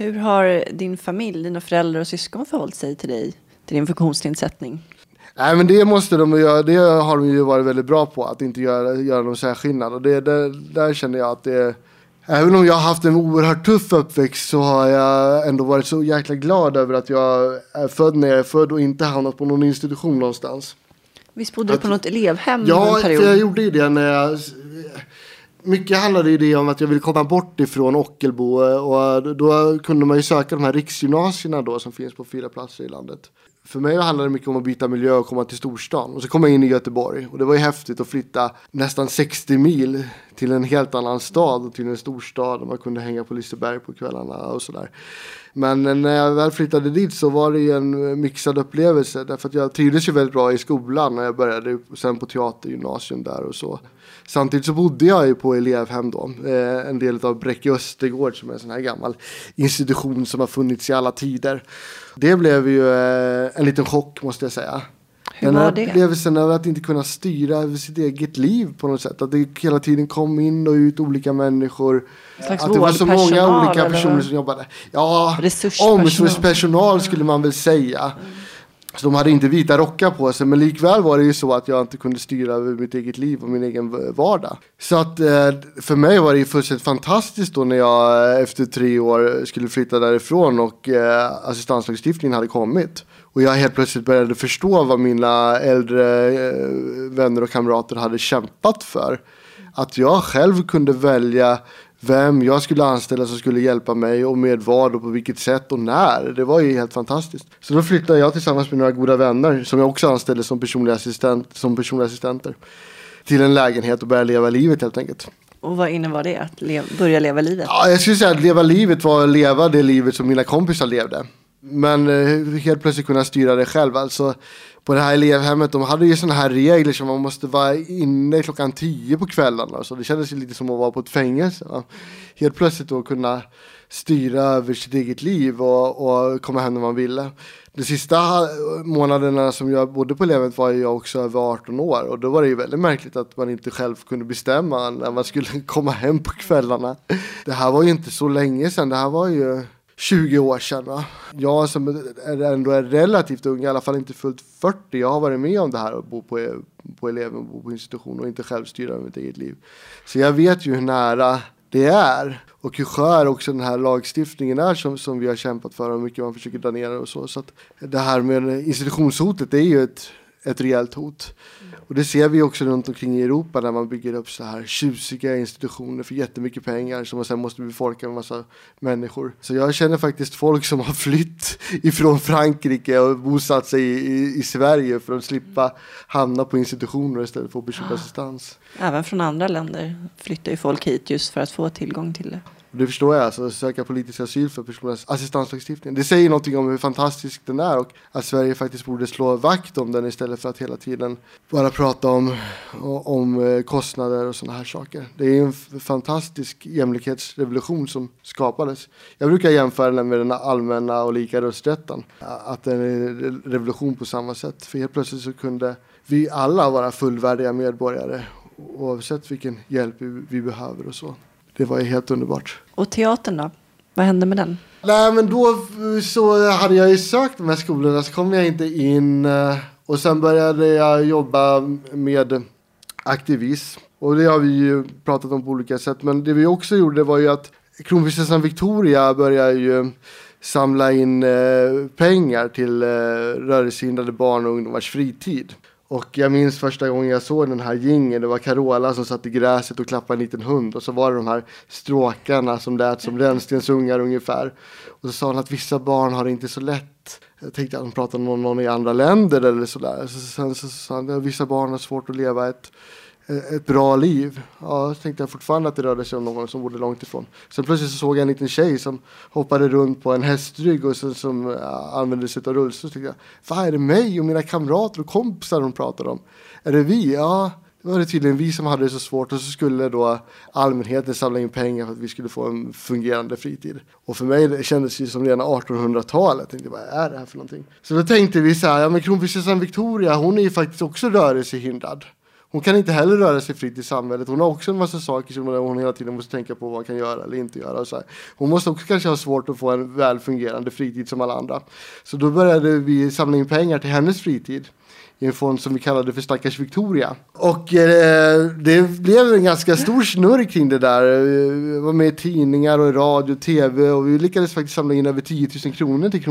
Hur har din familj, dina föräldrar och syskon förhållit sig till dig, till din funktionsnedsättning?
Nej men det måste de göra, det har de ju varit väldigt bra på, att inte göra, göra någon särskillnad. Och det, det, där känner jag att det Även om jag har haft en oerhört tuff uppväxt så har jag ändå varit så jäkla glad över att jag är född när jag är född och inte hamnat på någon institution någonstans.
Visst bodde du på något elevhem
Ja, för jag gjorde det när jag mycket handlade ju det om att jag ville komma bort ifrån Ockelbo eh, och eh, då kunde man ju söka de här riksgymnasierna då som finns på fyra platser i landet. För mig handlade det mycket om att byta miljö och komma till storstan. Och så kom jag in i Göteborg och det var ju häftigt att flytta nästan 60 mil till en helt annan stad och till en storstad. Och man kunde hänga på Liseberg på kvällarna och sådär. Men eh, när jag väl flyttade dit så var det ju en mixad upplevelse. Därför att jag trivdes ju väldigt bra i skolan när jag började sen på teatergymnasium där och så. Samtidigt så bodde jag ju på elevhem då. Eh, en del av Bräcke Östergård som är en sån här gammal institution som har funnits i alla tider. Det blev ju eh, en liten chock måste jag säga.
Hur var det?
Upplevelsen av att inte kunna styra över sitt eget liv på något sätt. Att det hela tiden kom in och ut olika människor. Att det var så många olika personer eller? som jobbade. Ja, omsorgspersonal skulle man väl säga. Mm. Så de hade inte vita rockar på sig men likväl var det ju så att jag inte kunde styra över mitt eget liv och min egen vardag. Så att eh, för mig var det ju fullständigt fantastiskt då när jag eh, efter tre år skulle flytta därifrån och eh, assistanslagstiftningen hade kommit. Och jag helt plötsligt började förstå vad mina äldre vänner och kamrater hade kämpat för. Att jag själv kunde välja vem jag skulle anställa som skulle hjälpa mig och med vad och på vilket sätt och när. Det var ju helt fantastiskt. Så då flyttade jag tillsammans med några goda vänner som jag också anställde som personliga, assistent, som personliga assistenter till en lägenhet och började leva livet helt enkelt.
Och vad innebar det att le börja leva livet?
Ja, jag skulle säga att leva livet var att leva det livet som mina kompisar levde. Men eh, helt plötsligt kunna styra det själv. Alltså, på det här elevhemmet, de hade ju sådana här regler som man måste vara inne klockan tio på kvällarna. Alltså. det kändes ju lite som att vara på ett fängelse. Va? Helt plötsligt då kunna styra över sitt eget liv och, och komma hem när man ville. De sista eh, månaderna som jag bodde på elevhemmet var jag också över 18 år och då var det ju väldigt märkligt att man inte själv kunde bestämma när man skulle <laughs> komma hem på kvällarna. Det här var ju inte så länge sedan, det här var ju 20 år sedan. Va? Jag som är ändå är relativt ung, i alla fall inte fullt 40, jag har varit med om det här att bo på, e-, på eleven, bo på institution och inte själv styra över mitt eget liv. Så jag vet ju hur nära det är och hur skör också den här lagstiftningen är som, som vi har kämpat för och hur mycket man försöker dra ner och så. Så att det här med institutionshotet det är ju ett, ett rejält hot. Och det ser vi också runt omkring i Europa när man bygger upp så här tjusiga institutioner för jättemycket pengar som man sen måste befolka med massa människor. Så jag känner faktiskt folk som har flytt ifrån Frankrike och bosatt sig i, i, i Sverige för att slippa hamna på institutioner istället för att personlig assistans.
Även från andra länder flyttar ju folk hit just för att få tillgång till det.
Det förstår jag, alltså söka politisk asyl för personlig assistanslagstiftning. Det säger någonting om hur fantastisk den är och att Sverige faktiskt borde slå vakt om den istället för att hela tiden bara prata om, om eh, kostnader och sådana här saker. Det är en fantastisk jämlikhetsrevolution som skapades. Jag brukar jämföra den med den allmänna och lika rösträtten. Att det är en revolution på samma sätt. För helt plötsligt så kunde vi alla vara fullvärdiga medborgare oavsett vilken hjälp vi behöver och så det var ju helt underbart.
Och teatern då? Vad hände med den?
Nej men då så hade jag ju sökt de här skolorna så kom jag inte in. Eh, och sen började jag jobba med aktivism. Och det har vi ju pratat om på olika sätt. Men det vi också gjorde var ju att kronprinsessan Victoria började ju samla in eh, pengar till eh, rörelsehindrade barn och ungdomars fritid. Och jag minns första gången jag såg den här gingen. Det var Carola som satt i gräset och klappade en liten hund. Och så var det de här stråkarna som lät som rännstensungar ungefär. Och så sa hon att vissa barn har det inte så lätt. Jag tänkte att hon pratade om någon i andra länder eller sådär. Så sen så sa han att vissa barn har svårt att leva ett Eh, ett bra liv. Ja, så tänkte jag fortfarande att det rörde sig om någon som bodde långt ifrån. Sen plötsligt så såg jag en liten tjej som hoppade runt på en hästrygg och sen, som eh, använde sig av rullstol. Så tänkte jag, vad är det mig och mina kamrater och kompisar hon pratar om? Är det vi? Ja, det var det tydligen vi som hade det så svårt och så skulle då allmänheten samla in pengar för att vi skulle få en fungerande fritid. Och för mig det kändes det som rena 1800-talet. Jag tänkte, vad är det här för någonting? Så då tänkte vi så här, ja men kronprinsessan Victoria, hon är ju faktiskt också rörelsehindrad. Hon kan inte heller röra sig fritt i samhället. Hon har också en massa saker som hon hela tiden måste tänka på vad hon kan göra eller inte göra. Och så här. Hon måste också kanske ha svårt att få en väl fungerande fritid som alla andra. Så då började vi samla in pengar till hennes fritid i en fond som vi kallade för Stackars Victoria. Och eh, det blev en ganska stor snurr kring det där. Vi var med i tidningar och radio och tv och vi lyckades faktiskt samla in över 10 000 kronor till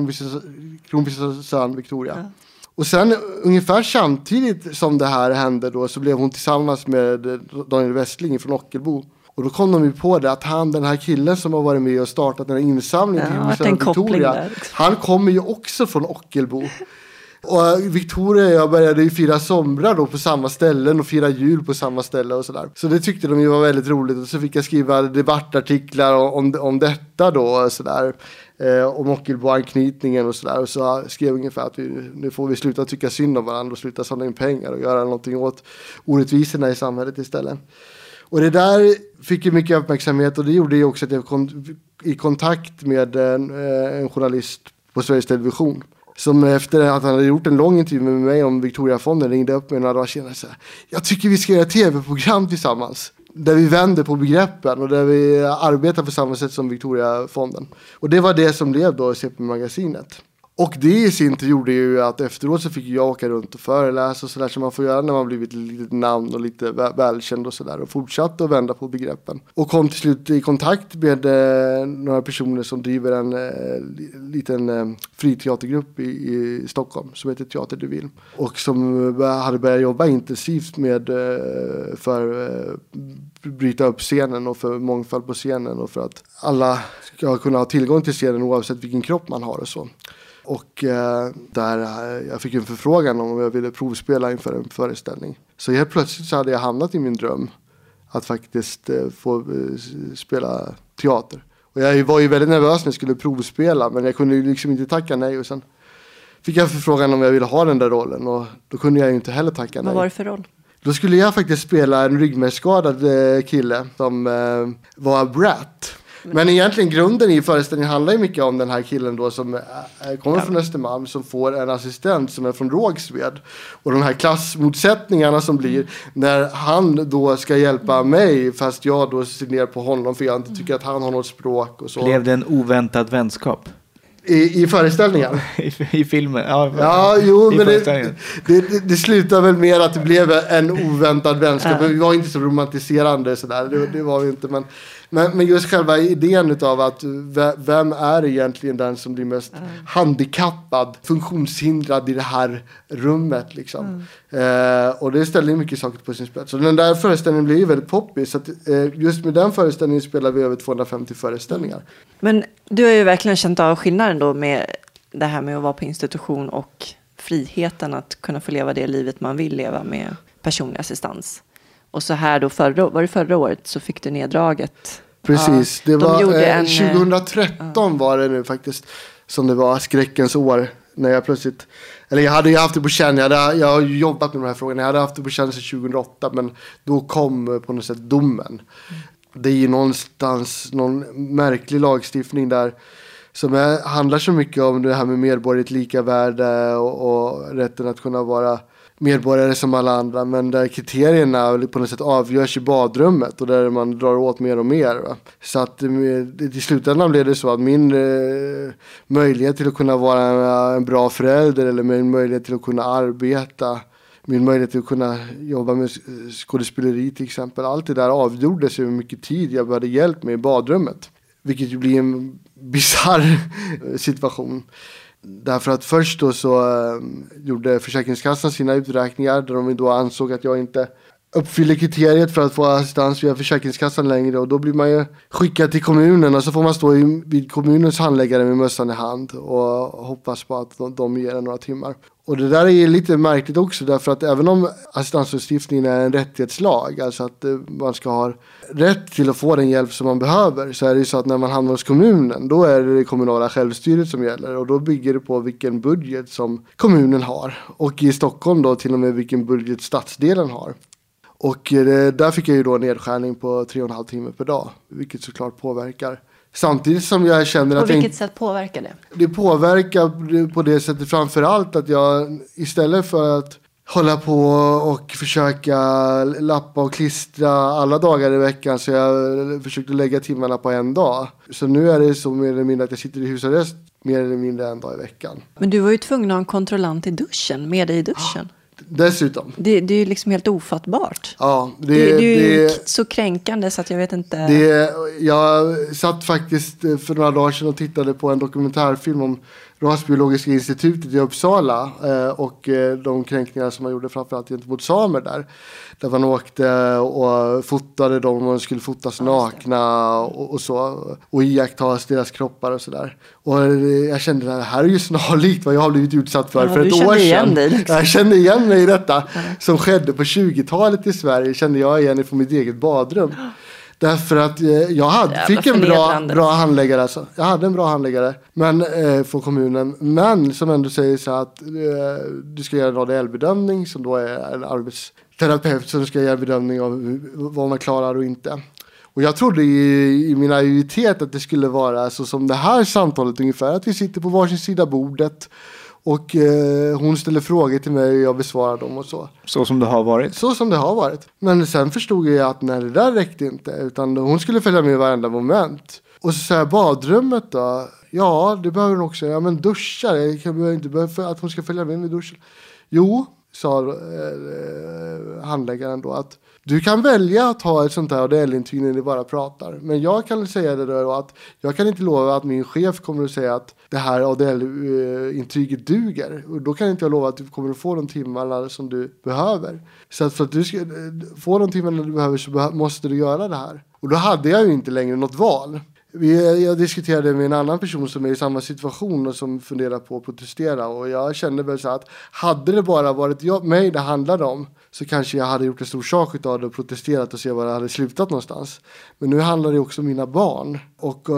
kronprinsessan Victoria. Ja. Och sen ungefär samtidigt som det här hände då så blev hon tillsammans med Daniel Westling från Ockelbo. Och då kom de ju på det att han, den här killen som har varit med och startat den här insamlingen
ja, till Victoria.
Liksom. Han kommer ju också från Ockelbo. Och Victoria och jag började ju fira somrar då på samma ställen och fira jul på samma ställe och sådär. Så det tyckte de ju var väldigt roligt och så fick jag skriva debattartiklar om, om detta då och sådär. Eh, om Ockelbo-anknytningen och sådär. Och så skrev ungefär att vi, nu får vi sluta tycka synd om varandra och sluta samla in pengar och göra någonting åt orättvisorna i samhället istället. Och det där fick ju mycket uppmärksamhet och det gjorde ju också att jag kom i kontakt med en, eh, en journalist på Sveriges Television som efter att han hade gjort en lång intervju med mig om Victoriafonden ringde upp mig några dagar senare och sa Jag tycker vi ska göra tv-program tillsammans. Där vi vänder på begreppen och där vi arbetar på samma sätt som Victoriafonden. Och det var det som blev då CP-magasinet. Och det i sin tur gjorde ju att efteråt så fick jag åka runt och föreläsa och sådär som man får göra när man blivit lite namn och lite välkänd och sådär och fortsatte att vända på begreppen. Och kom till slut i kontakt med eh, några personer som driver en eh, liten eh, friteatergrupp i, i, Stockholm som heter Teater de vill. Och som eh, hade börjat jobba intensivt med eh, för eh, bryta upp scenen och för mångfald på scenen och för att alla ska kunna ha tillgång till scenen oavsett vilken kropp man har och så. Och eh, där eh, jag fick en förfrågan om jag ville provspela inför en föreställning. Så helt plötsligt så hade jag hamnat i min dröm. att faktiskt eh, få eh, spela teater. Och jag var ju väldigt nervös när jag skulle provspela men jag kunde ju liksom inte tacka nej och sen fick jag förfrågan om jag ville ha den där rollen och då kunde jag ju inte heller tacka nej.
Vad var det för roll?
Då skulle jag faktiskt spela en ryggmärgsskadad eh, kille som eh, var Brat. Men egentligen grunden i föreställningen handlar ju mycket om den här killen då som eh, kommer från Östermalm som får en assistent som är från Rågsved. Och de här klassmotsättningarna som blir när han då ska hjälpa mig fast jag då ser ner på honom för jag inte tycker att han har något språk och så.
Blev det en oväntad vänskap?
I, I föreställningen. <laughs>
I, I filmen? Ja,
Ja, jo,
i
men det, det, det, slutar väl med att det blev en oväntad vänskap. Men vi var inte så romantiserande sådär, det, det var vi inte. Men, men, men just själva idén utav att ve- vem är egentligen den som blir mest handikappad, funktionshindrad i det här rummet liksom. Eh, och det ställer mycket saker på sin spets. Och den där föreställningen blir ju väldigt poppis. Så att, eh, just med den föreställningen spelar vi över 250 föreställningar.
Men du har ju verkligen känt av skillnaden då med det här med att vara på institution och friheten att kunna få leva det livet man vill leva med personlig assistans. Och så här då, förra, var det förra året så fick du neddraget.
Precis,
Ja,
det
de
var eh,
en, eh,
2013 var det nu faktiskt som det var skräckens år när jag plötsligt eller jag hade ju haft det på känn, jag, hade, jag har jobbat med de här frågorna, jag hade haft det på känn sedan 2008 men då kom eh, på något sätt domen. Det är ju någonstans någon märklig lagstiftning där som är, handlar så mycket om det här med medborgerligt lika värde och, och rätten att kunna vara medborgare som alla andra men där kriterierna på något sätt avgörs i badrummet och där man drar åt mer och mer. Va? Så att eh, i slutändan blev det så att min eh, möjlighet till att kunna vara en, en bra förälder eller min möjlighet till att kunna arbeta min möjlighet att kunna jobba med skådespeleri till exempel. Allt det där avgjordes ju hur mycket tid jag behövde hjälp med i badrummet. Vilket ju blir en <laughs> bisarr situation. Därför att först då så eh, gjorde Försäkringskassan sina uträkningar där de då ansåg att jag inte uppfyller kriteriet för att få assistans via Försäkringskassan längre och då blir man ju skickad till kommunen och så får man stå vid kommunens handläggare med mössan i hand och hoppas på att de, de ger en några timmar. Och det där är ju lite märkligt också därför att även om assistanslagstiftningen är en rättighetslag, alltså att eh, man ska ha rätt till att få den hjälp som man behöver, så är det ju så att när man hamnar hos kommunen, då är det det kommunala självstyret som gäller och då bygger det på vilken budget som kommunen har. Och i Stockholm då till och med vilken budget stadsdelen har. Och det, där fick jag ju då en nedskärning på tre och en halv timme per dag, vilket såklart påverkar. Samtidigt som jag känner
På
att jag inte
vilket sätt påverkar det?
det påverkar på det sättet framför allt att jag istället för att hålla på och försöka lappa och klistra alla dagar i veckan så jag försökte lägga timmarna på en dag. Så nu är det så mer eller mindre att jag sitter i husarrest mer eller mindre en dag i veckan.
Men du var ju tvungen att ha en kontrollant i duschen, med dig i duschen.
Dessutom.
Det, det är ju liksom helt ofattbart.
Ja, det,
Det, det, är ju så kränkande så att jag vet inte.
Det, jag satt faktiskt eh, för några dagar sedan och tittade på en dokumentärfilm om Rasbiologiska institutet i Uppsala eh, och eh, de kränkningar som man gjorde framförallt gentemot samer där. Där man åkte och fotade dem och de skulle fotas nakna och, och så. Och iakttas deras kroppar och sådär. Och eh, jag kände att det här är ju snarlikt vad jag har blivit utsatt för
Ja,
för ett år
igen
sedan.
dig, liksom.
Jag kände igen mig i detta som skedde på 20-talet i Sverige. Kände jag igen från mitt eget badrum. Därför att eh, jag hade, fick en bra, bra handläggare. Alltså. Jag hade en bra handläggare men, eh, från kommunen. Men som ändå säger så att eh, du ska göra en ADL-bedömning som då är en arbetsterapeut som ska göra bedömning av vad man klarar och inte. Och jag trodde i, i min naivitet att det skulle vara så som det här samtalet ungefär. Att vi sitter på varsin sida bordet och eh, hon ställer frågor till mig och jag besvarar dem och så.
Så som det har varit.
Så som det har varit. Men sen förstod jag att nej, det där räckte inte. Utan hon skulle följa med i varenda moment. Och så säger badrummet då. Ja, det behöver hon också. Ja, men duscha. Jag kan behöver inte behöva att hon ska följa med med duschen. Jo, sa eh, handläggaren då att du kan välja att ha ett sånt här ADL-intyg när ni bara pratar. Men jag kan säga det då att jag kan inte lova att min chef kommer att säga att det här ADL-intyget duger. Och då kan inte jag lova att du kommer att få de timmarna som du behöver. Så att för att du ska få de timmarna du behöver så måste du göra det här. Och då hade jag ju inte längre något val. Vi, jag diskuterade med en annan person som är i samma situation och som funderar på att protestera och jag kände väl så att hade det bara varit jag, mig det handlade om så kanske jag hade gjort en stor sak av det och protesterat och se var det hade slutat någonstans. Men nu handlar det också om mina barn och uh,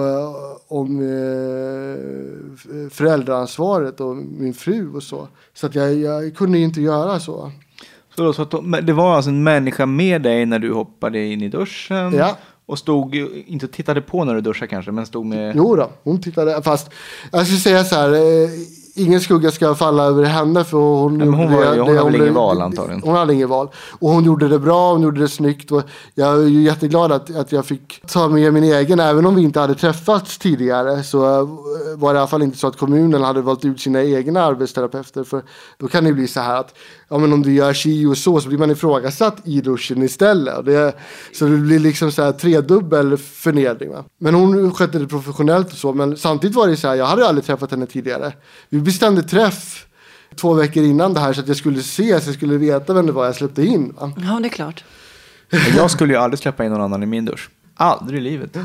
om uh, föräldraansvaret och min fru och så. Så att jag, jag kunde inte göra så.
Så, då, så det var alltså en människa med dig när du hoppade in i duschen?
Ja.
Och stod, inte tittade på när du duschade kanske, men stod med...
Jo då, hon tittade, fast jag skulle säga så här, eh, ingen skugga ska falla över henne för hon...
Nej, hon, var,
det,
hon
det,
hade väl inget val antagligen.
Hon hade inget val. Och hon gjorde det bra, hon gjorde det snyggt. Och jag är ju jätteglad att, att jag fick ta med min egen, även om vi inte hade träffats tidigare. Så eh, var det i alla fall inte så att kommunen hade valt ut sina egna arbetsterapeuter. För då kan det bli så här att ja, men om du gör si och så så blir man ifrågasatt i duschen istället. Och det, så det blir liksom så här tredubbel förnedring. Va? Men hon skötte det professionellt och så. Men samtidigt var det så här, jag hade aldrig träffat henne tidigare. Vi bestämde träff två veckor innan det här så att jag skulle se, så jag skulle veta vem det var jag släppte in. Va?
Ja, det är klart.
Jag skulle ju aldrig släppa in någon annan i min dusch. Aldrig i livet.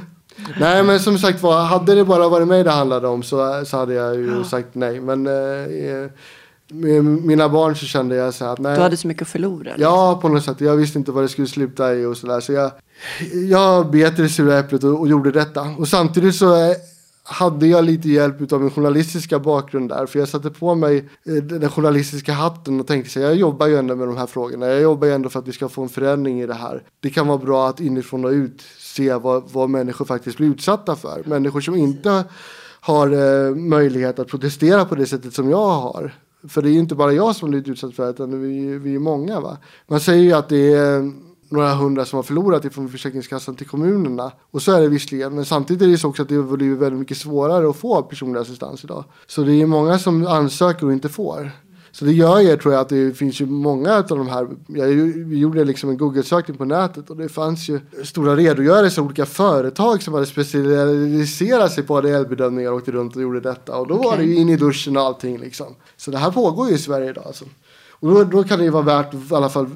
Nej men som sagt var, hade det bara varit mig det handlade om så, så hade jag ju sagt nej. Men eh, med mina barn så kände jag så här att nej.
Du hade så mycket att förlora.
Ja, på något sätt. Jag visste inte vad det skulle sluta i och sådär. Så jag, jag bet i det sura äpplet och, och gjorde detta. Och samtidigt så eh, hade jag lite hjälp av min journalistiska bakgrund där. För jag satte på mig eh, den journalistiska hatten och tänkte så här, jag jobbar ju ändå med de här frågorna. Jag jobbar ju ändå för att vi ska få en förändring i det här. Det kan vara bra att inifrån och ut se vad, vad människor faktiskt blir utsatta för. Människor som inte har eh, möjlighet att protestera på det sättet som jag har. För det är ju inte bara jag som blivit utsatt för det, utan vi, vi är många. Va? Man säger ju att det är eh, några hundra som har förlorat ifrån Försäkringskassan till kommunerna. Och så är det visserligen. Men samtidigt är det så också att det har blivit väldigt mycket svårare att få personlig assistans idag. Så det är många som ansöker och inte får. Så det gör ju, tror jag, att det finns ju många av de här. Jag gjorde liksom en Google-sökning på nätet och det fanns ju stora redogörelser av olika företag som hade specialiserat sig på ADL-bedömningar och åkte runt och gjorde detta. Och då var det ju in i duschen och allting liksom. Så det här pågår ju i Sverige idag. Alltså. Och då, då kan det ju vara värt i alla fall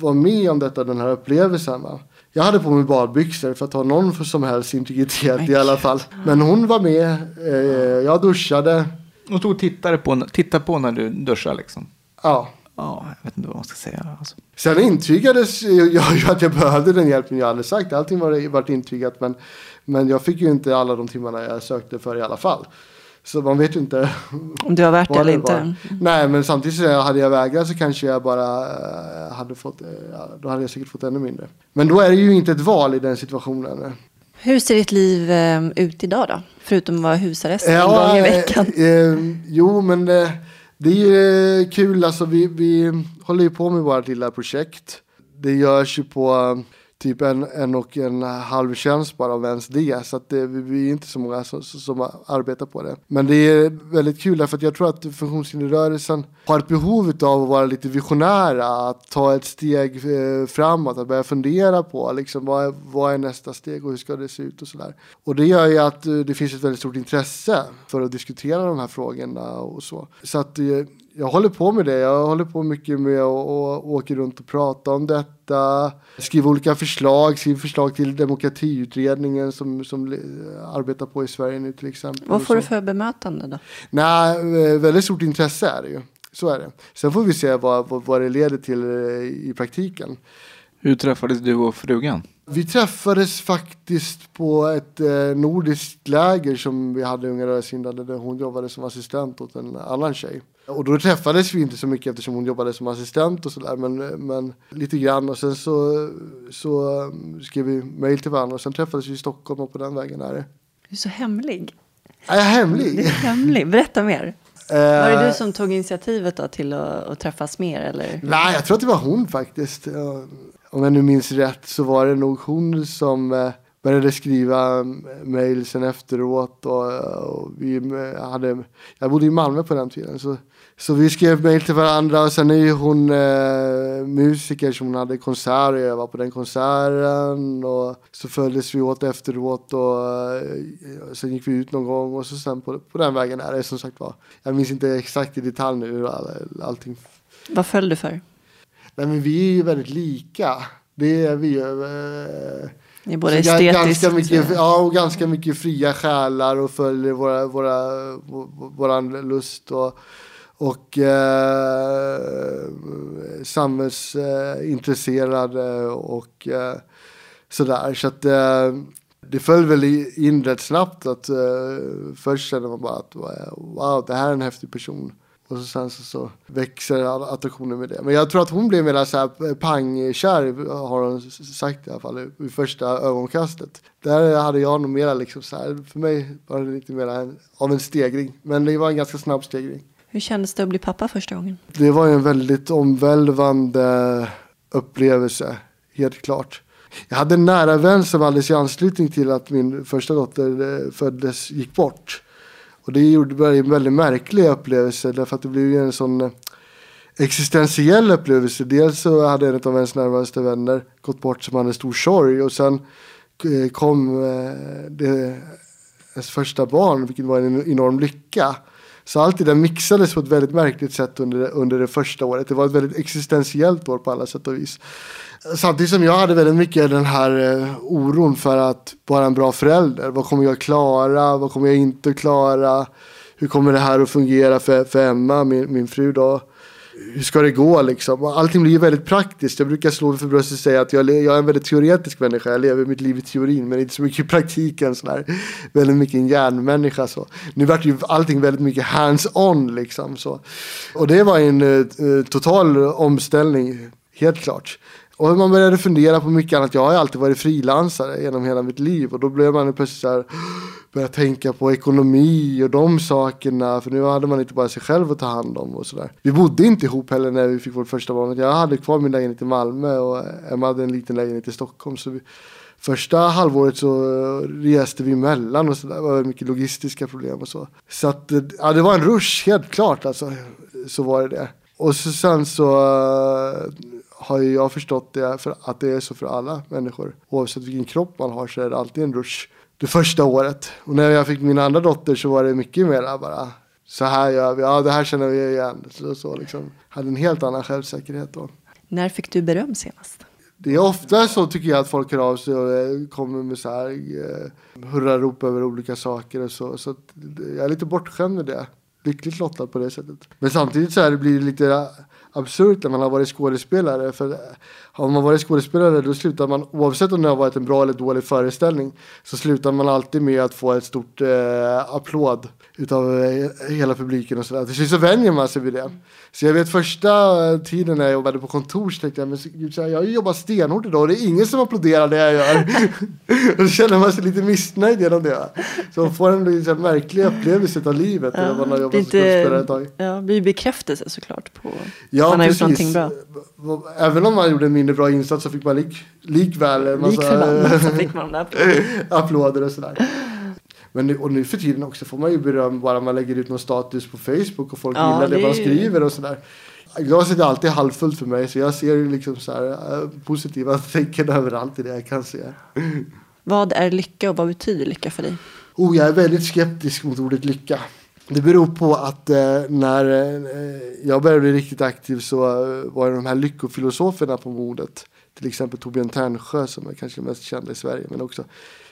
vara med om detta, den här upplevelsen. Va? Jag hade på mig badbyxor för att ha någon för som helst integritet i alla fall. Men hon var med, eh, jag duschade.
Och stod och tittade på, tittade på när du duschade liksom.
Ja.
Ja, jag vet inte vad man ska säga. Alltså.
Sen intygades <laughs> jag ju att jag behövde den hjälpen jag hade sagt. Allting var varit intygat men, men jag fick ju inte alla de timmarna jag sökte för i alla fall. Så man vet ju inte. <laughs>
Om du har värt det eller
det
inte.
var. Nej men samtidigt så hade jag vägrat så kanske jag bara eh, hade fått, eh, då hade jag säkert fått ännu mindre. Men då är det ju inte ett val i den situationen.
Hur ser ditt liv eh, ut idag då? Förutom att vara husarrest en gång i
eh,
veckan.
Eh, jo, men eh, det är ju eh, kul. Alltså, vi, vi håller ju på med vårt lilla projekt. Det görs ju på eh, typ en, en och en halv tjänst bara av ens det. Så att det, vi, är inte så många som, som arbetar på det. Men det är väldigt kul därför att jag tror att funktionshinderrörelsen har ett behov av att vara lite visionära. Att ta ett steg eh, framåt, att börja fundera på liksom, vad, är, vad är nästa steg och hur ska det se ut och sådär. Och det gör ju att eh, det finns ett väldigt stort intresse för att diskutera de här frågorna och så. Så att eh, jag håller på med det. Jag håller på mycket med att åka runt och prata om detta. Skriva olika förslag, skriva förslag till demokratiutredningen som, som arbetar på i Sverige nu till exempel.
Vad får du för bemötande då?
Nej, eh, väldigt stort intresse är det ju. Så är det. Sen får vi se vad, vad, vad det leder till eh, i praktiken.
Hur träffades du och frugan?
Vi träffades faktiskt på ett eh, nordiskt läger som vi hade Unga rörelsehindrade där hon jobbade som assistent åt en annan tjej. Och då träffades vi inte så mycket eftersom hon jobbade som assistent och sådär men, men lite grann och sen så, så um, skrev vi mejl till varandra och sen träffades vi i Stockholm och på den vägen är det.
Du är så hemlig.
Är jag
Du är
hemlig?
hemlig. Berätta mer.
Eh,
Var det du som tog initiativet då till att, att träffas mer eller?
Nej, jag tror att det var hon faktiskt. Om jag nu minns rätt så var det nog hon som eh, började skriva mejl sen efteråt. Och, och vi eh, hade, jag bodde i Malmö på den tiden. Så, så vi skrev mejl till varandra och sen är ju hon eh, musiker som hon hade konsert och jag var på den konserten. Och så följdes vi åt efteråt och eh, sen gick vi ut någon gång och så sen på, på den vägen är det som sagt var. Jag minns inte exakt i detalj nu hur all, allting
Vad föll du för?
Nej men vi är ju väldigt lika. Det är vi ju. eh,
Ni är både estetiskt...
ganska mycket, ja, och ganska mycket fria själar och följer våra, våra, vå- våran lust och, och eh, samhällsintresserade och eh, sådär. Så att eh, det föll väl in rätt snabbt att eh, först kände man bara att wow, det här är en häftig person. Och så sen så, så växer attraktionen med det. Men jag tror att hon blev mer så här pangkär har hon sagt i alla fall i- första ögonkastet. Där hade jag nog mera liksom så här, för mig var det lite mer en, av en stegring. Men det var en ganska snabb stegring.
Hur kändes det att bli pappa första gången?
Det var en väldigt omvälvande upplevelse, helt klart. Jag hade en nära vän som alldeles i anslutning till att min första dotter eh, föddes gick bort. Och det gjorde det en väldigt märklig upplevelse därför att det blev en sån eh, existentiell upplevelse. Dels så hade en av ens närmaste vänner gått bort som hade stor sorg och sen eh, kom det, ens första barn vilket var en enorm lycka. Så allt det där mixades på ett väldigt märkligt sätt under, det- under det första året. Det var ett väldigt existentiellt år på alla sätt och vis. Samtidigt som jag hade väldigt mycket den här eh, oron för att vara en bra förälder. Vad kommer jag klara? Vad kommer jag inte klara? Hur kommer det här att fungera för, för Emma, min, min fru då? Hur ska det gå liksom? Allting blir ju väldigt praktiskt. Jag brukar slå mig för bröstet och säga att jag, jag är en väldigt teoretisk människa. Jag lever mitt liv i teorin men inte så mycket i praktiken. Sådär. Väldigt mycket en hjärnmänniska. Så. Nu vart ju allting väldigt mycket hands-on liksom. Så. Och det var en eh, eh, total omställning, helt klart. Och man började fundera på mycket annat. Jag har ju alltid varit frilansare genom hela mitt liv. Och då blev man plötsligt så här, börja tänka på ekonomi och de sakerna. För nu hade man inte bara sig själv att ta hand om och sådär. Vi bodde inte ihop heller när vi fick vårt första barn. Jag hade kvar min lägenhet i Malmö och Emma hade en liten lägenhet i Stockholm. Så vi, första halvåret så reste vi emellan och sådär. Det var mycket logistiska problem och så. Så att, ja, det var en rush, helt klart alltså. Så var det det. Och så sen så eh, har ju jag förstått det för att det är så för alla människor. Oavsett vilken kropp man har så är det alltid en rush. Det första året. Och när jag fick min andra dotter så var det mycket mer bara så här gör vi, ja det här känner vi igen. Så, så liksom. Hade en helt annan självsäkerhet då.
När fick du beröm senast?
Det är ofta så tycker jag att folk hör av sig och eh, kommer med så här eh, hurrarop över olika saker och så. Så jag är lite bortskämd med det. Lyckligt lottad på det sättet. Men samtidigt så här, det blir det lite absurt när man har varit skådespelare. För har man varit skådespelare då slutar man, oavsett om det har varit en bra eller dålig föreställning, så slutar man alltid med att få ett stort eh, applåd utav eh, hela publiken och sådär. Till slut så vänjer man sig vid det. Så jag vet första eh, tiden när jag jobbade på kontor så tänkte jag, men jag jobbat stenhårt idag och det är ingen som applåderar det jag gör. <laughs> och då känner man sig lite missnöjd genom det. Så man får en liksom märklig upplevelse av livet när man har jobbat som skådespelare ett tag.
ja, det blir bekräftelse såklart på
Ja,
man har gjort
precis.
någonting bra.
Även om man gjorde en mindre bra insats så fick man lik, likväl en
Lik
massa
förbannat så fick man <laughs>
applåder och sådär. Men nu, och nu för tiden också får man ju beröm bara man lägger ut någon status på Facebook och folk
Ja,
gillar det,
det
man skriver och sådär. Glaset är alltid halvfullt för mig så jag ser liksom så här, eh, positiva <laughs> tecken överallt i det jag kan se.
Vad är lycka och vad betyder lycka för dig?
Oh, jag är väldigt skeptisk mot ordet lycka. Det beror på att eh, när eh, jag började bli riktigt aktiv så eh, var det de här lyckofilosoferna på modet. Till exempel Torbjörn Ternsjö som är kanske mest känd i Sverige. Men också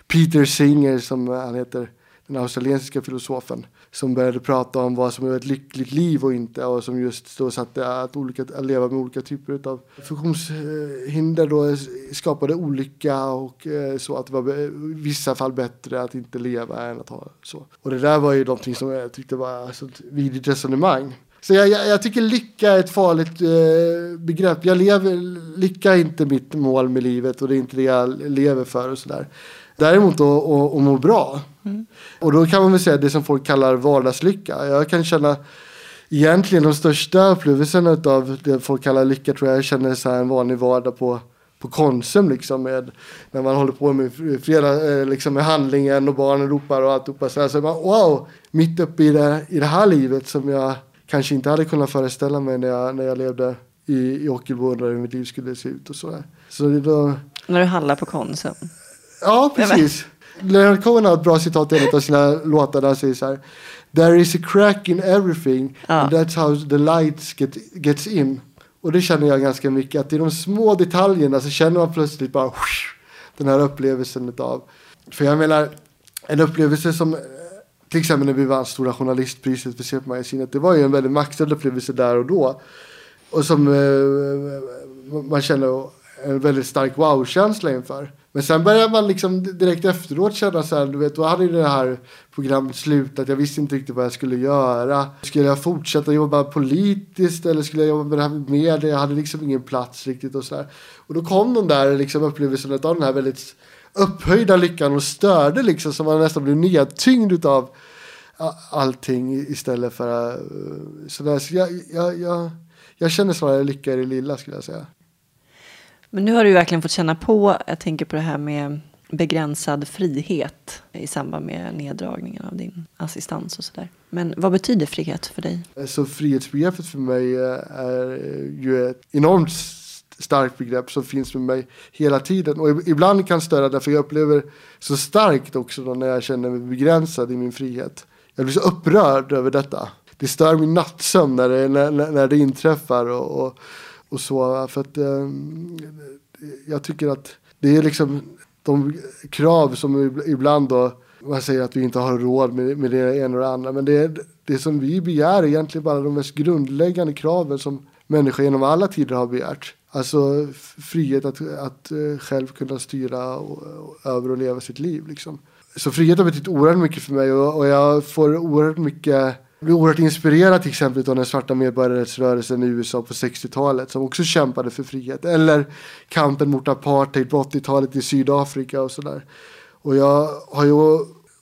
Peter Singer som eh, han heter. Den australiensiska filosofen. Som började prata om vad som är ett lyckligt liv och inte. Och som just då satte att, olika, att leva med olika typer av funktionshinder då skapade olycka och eh, så att det var i vissa fall bättre att inte leva än att ha så. Och det där var ju någonting som jag tyckte var alltså, ett vidrigt resonemang. Så jag, jag, jag tycker lycka är ett farligt eh, begrepp. Jag lever, lycka är inte mitt mål med livet och det är inte det jag lever för och sådär. Däremot att att- att må bra. Och då kan man väl säga det som folk kallar vardagslycka. Jag kan känna egentligen de största upplevelserna av det folk kallar lycka tror jag jag känner så här en vanlig vardag på på Konsum liksom med när man håller på med fredag, eh, liksom med handlingen och barnen ropar och alltihopa så här så man wow mitt uppe i det, i det här livet som jag kanske inte hade kunnat föreställa mig när jag, när jag levde i, i Ockelbo och undrade hur mitt liv skulle se ut och sådär. Så det då,
När du handlar på Konsum.
Ja, precis. Leonard Cohen har ett bra citat i en av sina låtar där han säger så här. There is a crack in everything
Ja.
and that's how the lights get, gets in. Och det känner jag ganska mycket. Att i de små detaljerna så känner man plötsligt bara den här upplevelsen av, för jag menar, en upplevelse som till exempel när vi vann Stora Journalistpriset för CP-magasinet, det var ju en väldigt maxad upplevelse där och då. Och som eh, man känner en väldigt stark wow-känsla inför. Men sen började man liksom direkt efteråt känna så här, du vet, då hade ju det här programmet slutat. Jag visste inte riktigt vad jag skulle göra. Skulle jag fortsätta jobba politiskt eller skulle jag jobba med det här med det? Jag hade liksom ingen plats riktigt och så där. Och då kom de där liksom upplevelsen av den här väldigt upphöjda lyckan och störde liksom så man nästan blev nedtyngd av allting istället för uh, sådär. Så jag, jag, jag, jag känner snarare lycka i det lilla skulle jag säga.
Men nu har du verkligen fått känna på, jag tänker på det här med begränsad frihet i samband med neddragningen av din assistans och sådär. Men vad betyder frihet för dig?
Så frihetsbegreppet för mig eh, är ju ett enormt starkt begrepp som finns med mig hela tiden. Och ibland kan störa därför jag upplever så starkt också då när jag känner mig begränsad i min frihet. Jag blir så upprörd över detta. Det stör min nattsömn när det, när, när det inträffar och, och, och så. För att eh, jag tycker att det är liksom de krav som ibland då man säger att vi inte har råd med, med det ena och det andra. Men det, är, det som vi begär är egentligen bara de mest grundläggande kraven som människor genom alla tider har begärt. Alltså frihet att, att eh, själv kunna styra och, och, över och leva sitt liv. Liksom. Så frihet har betytt oerhört mycket för mig och, och jag får oerhört mycket blev oerhört inspirerad till exempel av den svarta medborgarrättsrörelsen i USA på 60-talet som också kämpade för frihet. Eller kampen mot apartheid på 80-talet i Sydafrika och sådär. Och jag har ju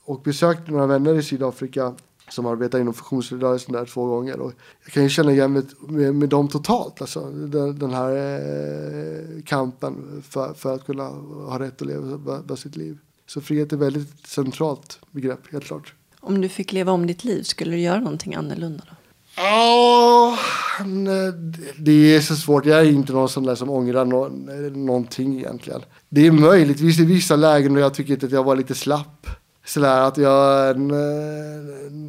och besökt några vänner i Sydafrika som arbetar inom funktionsrörelsen där två gånger. Och jag kan ju känna igen med, med, med dem totalt, alltså den, den här eh, kampen för, för att kunna ha rätt att leva sitt liv. Så frihet är ett väldigt centralt begrepp, helt klart.
Om du fick leva om ditt liv, skulle du göra någonting annorlunda då?
Ja, eh, det är så svårt. Jag är inte någon sån där som ångrar no någonting egentligen. Det är möjligtvis i vissa lägen då jag tycker att jag var lite slapp. Sådär att jag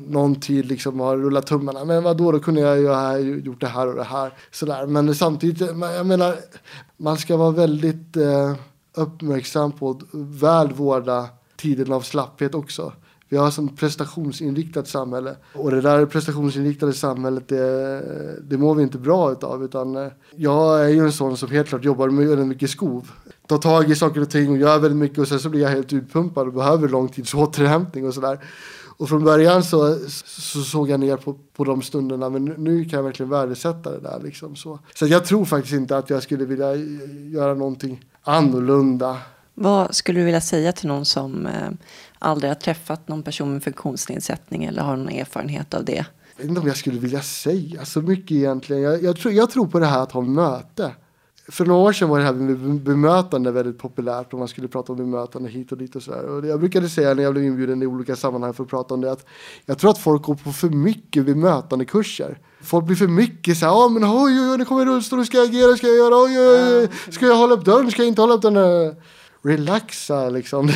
någon tid liksom har rullat tummarna. Men vadå, då kunde jag ju ha gjort det här och det här. Sådär. Men samtidigt, eh, jag menar, man ska vara väldigt eh, uppmärksam på att väl vårda tiden av slapphet också. Vi har ett prestationsinriktat samhälle. Och det där prestationsinriktade samhället, det, det mår vi inte bra utav. Utan eh, jag är ju en sån som helt klart jobbar med väldigt mycket skov. Tar tag i saker och ting och gör väldigt mycket och sen så blir jag helt utpumpad och behöver lång tids återhämtning och sådär. Och från början så, så såg jag ner på, på de stunderna men nu kan jag verkligen värdesätta det där. Liksom så. så jag tror faktiskt inte att jag skulle vilja göra någonting annorlunda.
Vad skulle du vilja säga till någon som eh, aldrig har träffat någon person med funktionsnedsättning eller har någon erfarenhet av det?
Jag vet inte om jag skulle vilja säga så mycket egentligen. Jag, jag, tror, jag tror på det här att ha möte. För några år sedan var det här med bemötande väldigt populärt och man skulle prata om bemötande hit och dit och sådär. Och jag brukade säga när jag blev inbjuden i olika sammanhang för att prata om det att jag tror att folk går på för mycket bemötande kurser. Folk blir för mycket så här, ja men oj, oj, oj, nu kommer rullstol, ska jag agera, ska jag göra, oj, oj, oj, ska jag hålla upp dörren, ska jag inte hålla upp den? Relaxa liksom.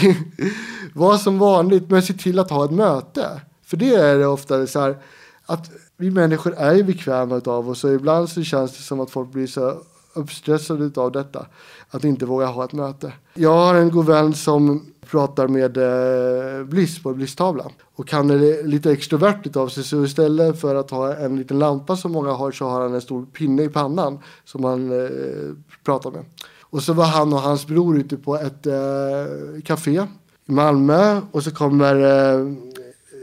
<laughs> Var som vanligt men se till att ha ett möte. För det är det ofta så här att vi människor är ju bekväma av oss och ibland så känns det som att folk blir så uppstressade av detta. Att inte våga ha ett möte. Jag har en god vän som pratar med eh, Bliss på Blisstavlan. Och han är lite extrovert av sig så istället för att ha en liten lampa som många har så har han en stor pinne i pannan som han eh, pratar med. Och så var han och hans bror ute på ett eh, café i Malmö. Och så kommer eh,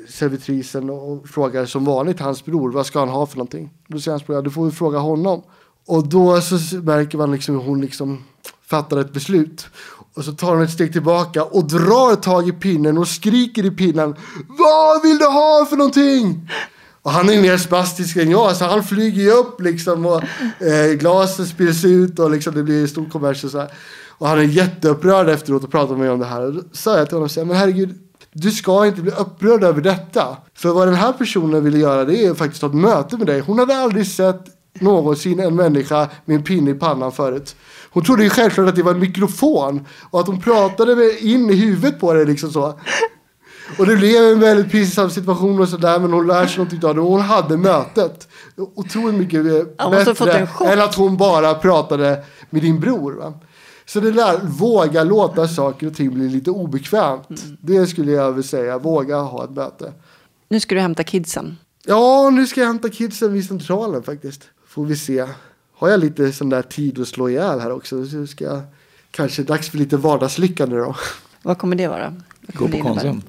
servitrisen och frågar som vanligt hans bror vad ska han ha för någonting. Då säger hans bror ja, du får vi fråga honom. Och då så märker man liksom hur hon liksom fattar ett beslut. Och så tar hon ett steg tillbaka och drar tag i pinnen och skriker i pinnen. Vad vill du ha för någonting? Och han är mer spastisk än jag, så han flyger ju upp liksom och eh, glasen spills ut och liksom det blir stor kommers och så här. Och han är jätteupprörd efteråt och pratar med mig om det här. Och då sa jag till honom, men herregud, du ska inte bli upprörd över detta. För vad den här personen ville göra det är faktiskt att ha ett möte med dig. Hon hade aldrig sett någonsin en människa med en pinne i pannan förut. Hon trodde ju självklart att det var en mikrofon och att hon pratade in i huvudet på dig liksom så. Och det blev en väldigt pinsam situation och sådär men hon lär sig någonting av det. Och hon hade mötet. Otroligt mycket bättre än att hon bara pratade med din bror. Va? Så det där, våga låta saker och ting bli lite obekvämt. Det skulle jag vilja säga, våga ha ett möte.
Nu ska du hämta kidsen.
Ja, nu ska jag hämta kidsen vid centralen faktiskt. Får vi se. Har jag lite sån där tid att slå ihjäl här också så ska jag kanske dags för lite vardagslycka nu då.
Vad kommer det vara? Vad
Gå
kommer
på? Konsum.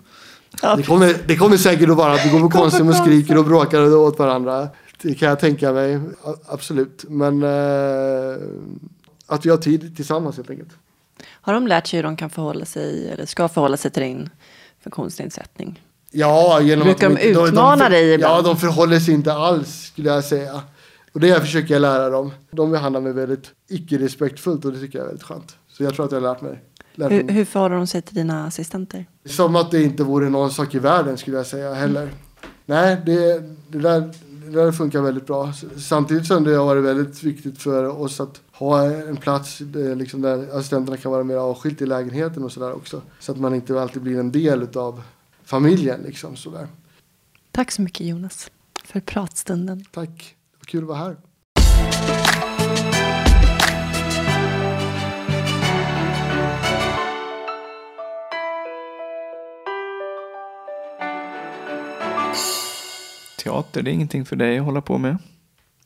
Det kommer, det kommer säkert att vara att vi går på <laughs> Konsum och skriker och bråkar åt varandra. Det kan jag tänka mig, absolut. Men eh, att vi har tid tillsammans helt enkelt.
Har de lärt sig hur de kan förhålla sig eller ska förhålla sig till din funktionsnedsättning?
Ja, genom
Brukar
att
de utmana dig ibland?
Ja, de förhåller sig inte alls skulle jag säga. Och det försöker jag lära dem. De behandlar mig väldigt icke-respektfullt och det tycker jag är väldigt skönt. Så jag tror att jag har lärt mig.
Hur, hur förhåller de sig till dina assistenter?
Som att det inte vore någon sak i världen skulle jag säga heller. Nej, det, det, där, det där funkar väldigt bra. Samtidigt som det har varit väldigt viktigt för oss att ha en plats där, liksom där assistenterna kan vara mer avskilt i lägenheten och sådär också. Så att man inte alltid blir en del av familjen liksom sådär.
Tack så mycket Jonas för pratstunden.
Tack, det var kul att vara här.
Teater, det är ingenting för dig att hålla på med.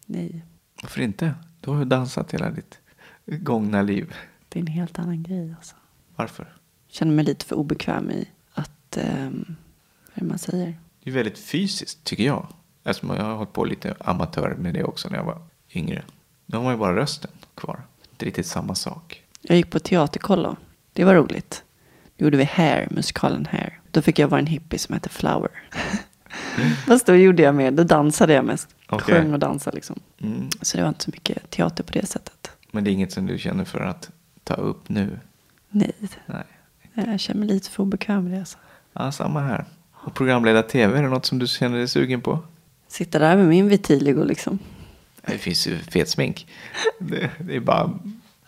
Nej,
Varför inte? Du har ju dansat hela ditt gångna liv.
det är en helt annan grej alltså.
Varför?
Känner mig lite för obekväm i att, um, vad är det man säger?
Det är väldigt fysiskt, tycker jag. Eftersom jag har hållit på lite amatör med det också när jag var yngre. Nu har man ju bara rösten kvar. Inte riktigt samma sak.
Jag gick på teaterkollo. Det var roligt. Då gjorde vi Hair, musikalen Hair. Då fick jag vara en hippie som hette Flower. <laughs> <laughs> Fast då gjorde jag mer, då dansade jag mest.
Okej.
Sjöng och dansade liksom.
Mm.
Så det var inte så mycket teater på det sättet.
Men det är inget som du känner för att ta upp nu?
Nej,
Nej.
jag känner mig lite för obekväm med det. Alltså.
Ja, samma här. Och programleda tv, är det något som du känner dig sugen på?
Sitta där med min vitiligo liksom.
Det finns ju fet smink. Det, det är bara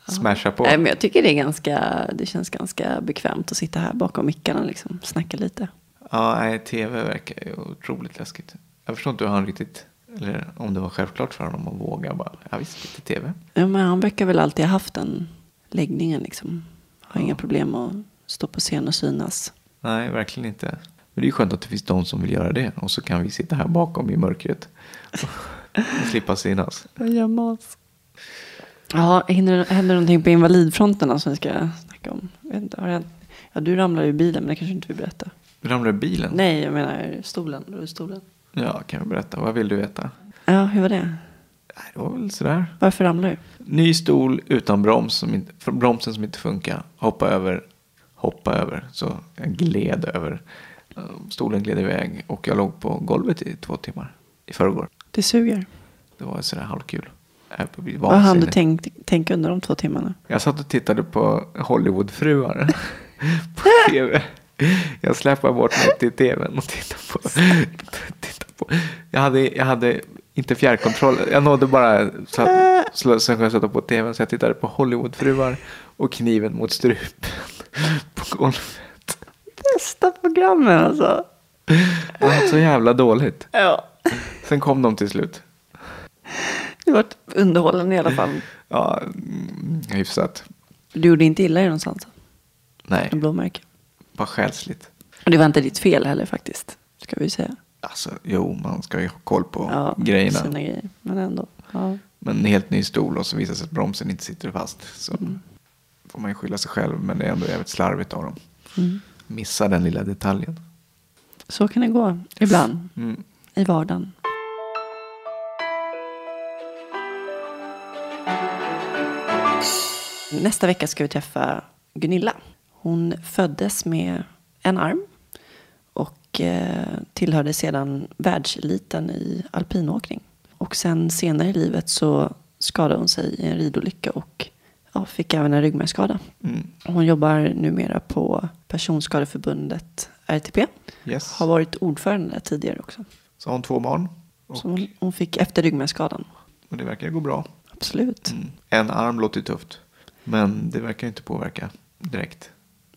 smasha på.
Nej, men jag tycker det, är ganska, det känns ganska bekvämt att sitta här bakom mickarna liksom. Snacka lite.
Ja, nej, tv verkar ju otroligt läskigt. Jag förstår inte hur han riktigt, eller om det var självklart för honom att våga bara, ja visst, lite tv.
Ja, men han verkar väl alltid ha haft den läggningen liksom. Har inga problem att stå på scen och synas.
Nej, verkligen inte. Men det är ju skönt att det finns de som vill göra det. Och så kan vi sitta här bakom i mörkret. Och <laughs> slippa synas.
Och gömma oss. Ja, hinner, händer någonting på invalidfronten som vi ska snacka om? Jag Vet inte, har det? Ja, du ramlade ur bilen, men det kanske inte vill berätta.
Ramlar du bilen?
Nej, jag menar stolen. Rullstolen.
Ja, kan jag berätta. Vad vill du veta?
Ja, hur var det?
Det var väl sådär.
Varför ramlade du?
Ny stol utan broms, som inte, bromsen som inte funkar. Hoppa över, hoppa över. Så jag gled över. Eh, Stolen gled iväg och jag låg på golvet i två timmar i förrgår.
Det suger.
Det var sådär halvkul. Blir
Vad hann du tänkt, tänka under de två timmarna?
Jag satt och tittade på Hollywoodfruar <laughs> på tv. Jag släpade bort mig till tvn och tittade på. tittade på. Jag, hade, jag hade inte fjärrkontroll. Jag nådde bara så, så, så jag satt på tvn. Så jag tittade på Hollywoodfruar och kniven mot strupen på golvet.
Bästa programmen alltså.
Det var så jävla dåligt.
Ja.
Sen kom de till slut.
Du var underhållen i alla fall.
Ja, mm, hyfsat.
Du gjorde inte illa dig någonstans?
Nej,
En blåmärke?
Bara själsligt.
Och det var inte ditt fel heller faktiskt. Ska vi säga.
Alltså, jo, man ska ju ha koll på
Ja,
grejerna.
Sina grejer. Men ändå. Ja.
Men en helt ny stol och så visar det sig att bromsen inte sitter fast. Så
Mm.
får man ju skylla sig själv. Men det är ändå jävligt slarvigt av dem.
Mm.
Missa den lilla detaljen.
Så kan det gå ibland
Mm.
i vardagen. Nästa vecka ska vi träffa Gunilla. Hon föddes med en arm och eh, tillhörde sedan världseliten i alpinåkning. Och sen senare i livet så skadade hon sig i en ridolycka och ja, fick även en ryggmärgsskada.
Mm.
Hon jobbar numera på Personskadeförbundet RTP.
Yes.
Har varit ordförande tidigare också.
Så har hon två barn. Och,
Så hon, hon fick efter ryggmärgsskadan.
och det verkar gå bra.
Absolut.
Mm. En arm låter tufft. Men det verkar inte påverka direkt.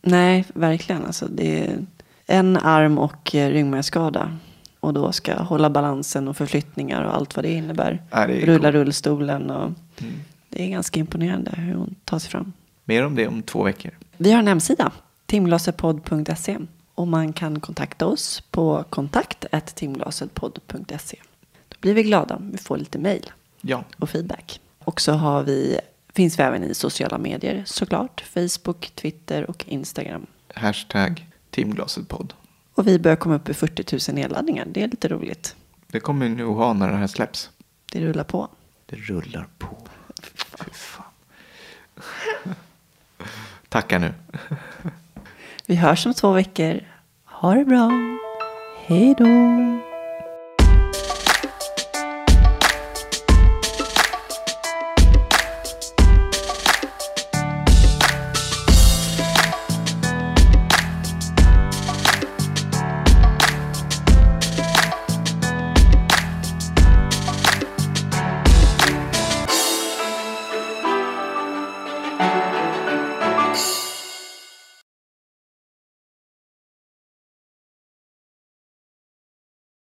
Nej, verkligen. Alltså, det är en arm och eh, ryggmärgsskada. Och då ska hålla balansen och förflyttningar och allt vad det innebär.
Nej, det
Rulla
coolt.
rullstolen och
Mm.
det är ganska imponerande hur hon tar sig fram.
Mer om det om två veckor.
Vi har en hemsida, timglasetpodd.se. Och man kan kontakta oss på kontakt timglasetpodd.se. Då blir vi glada om vi får lite mejl
Ja,
och feedback. Och så har vi, finns vi även i sociala medier såklart. Facebook, Twitter och Instagram.
hashtag Timglasetpodd.
Och vi börjar komma upp i 40 000 nedladdningar. Det är lite roligt.
Det kommer vi nu ha när det här släpps.
Det rullar på.
Det rullar på. Fy fan. Tacka nu.
Vi hörs om två veckor. Ha det bra. Hej då.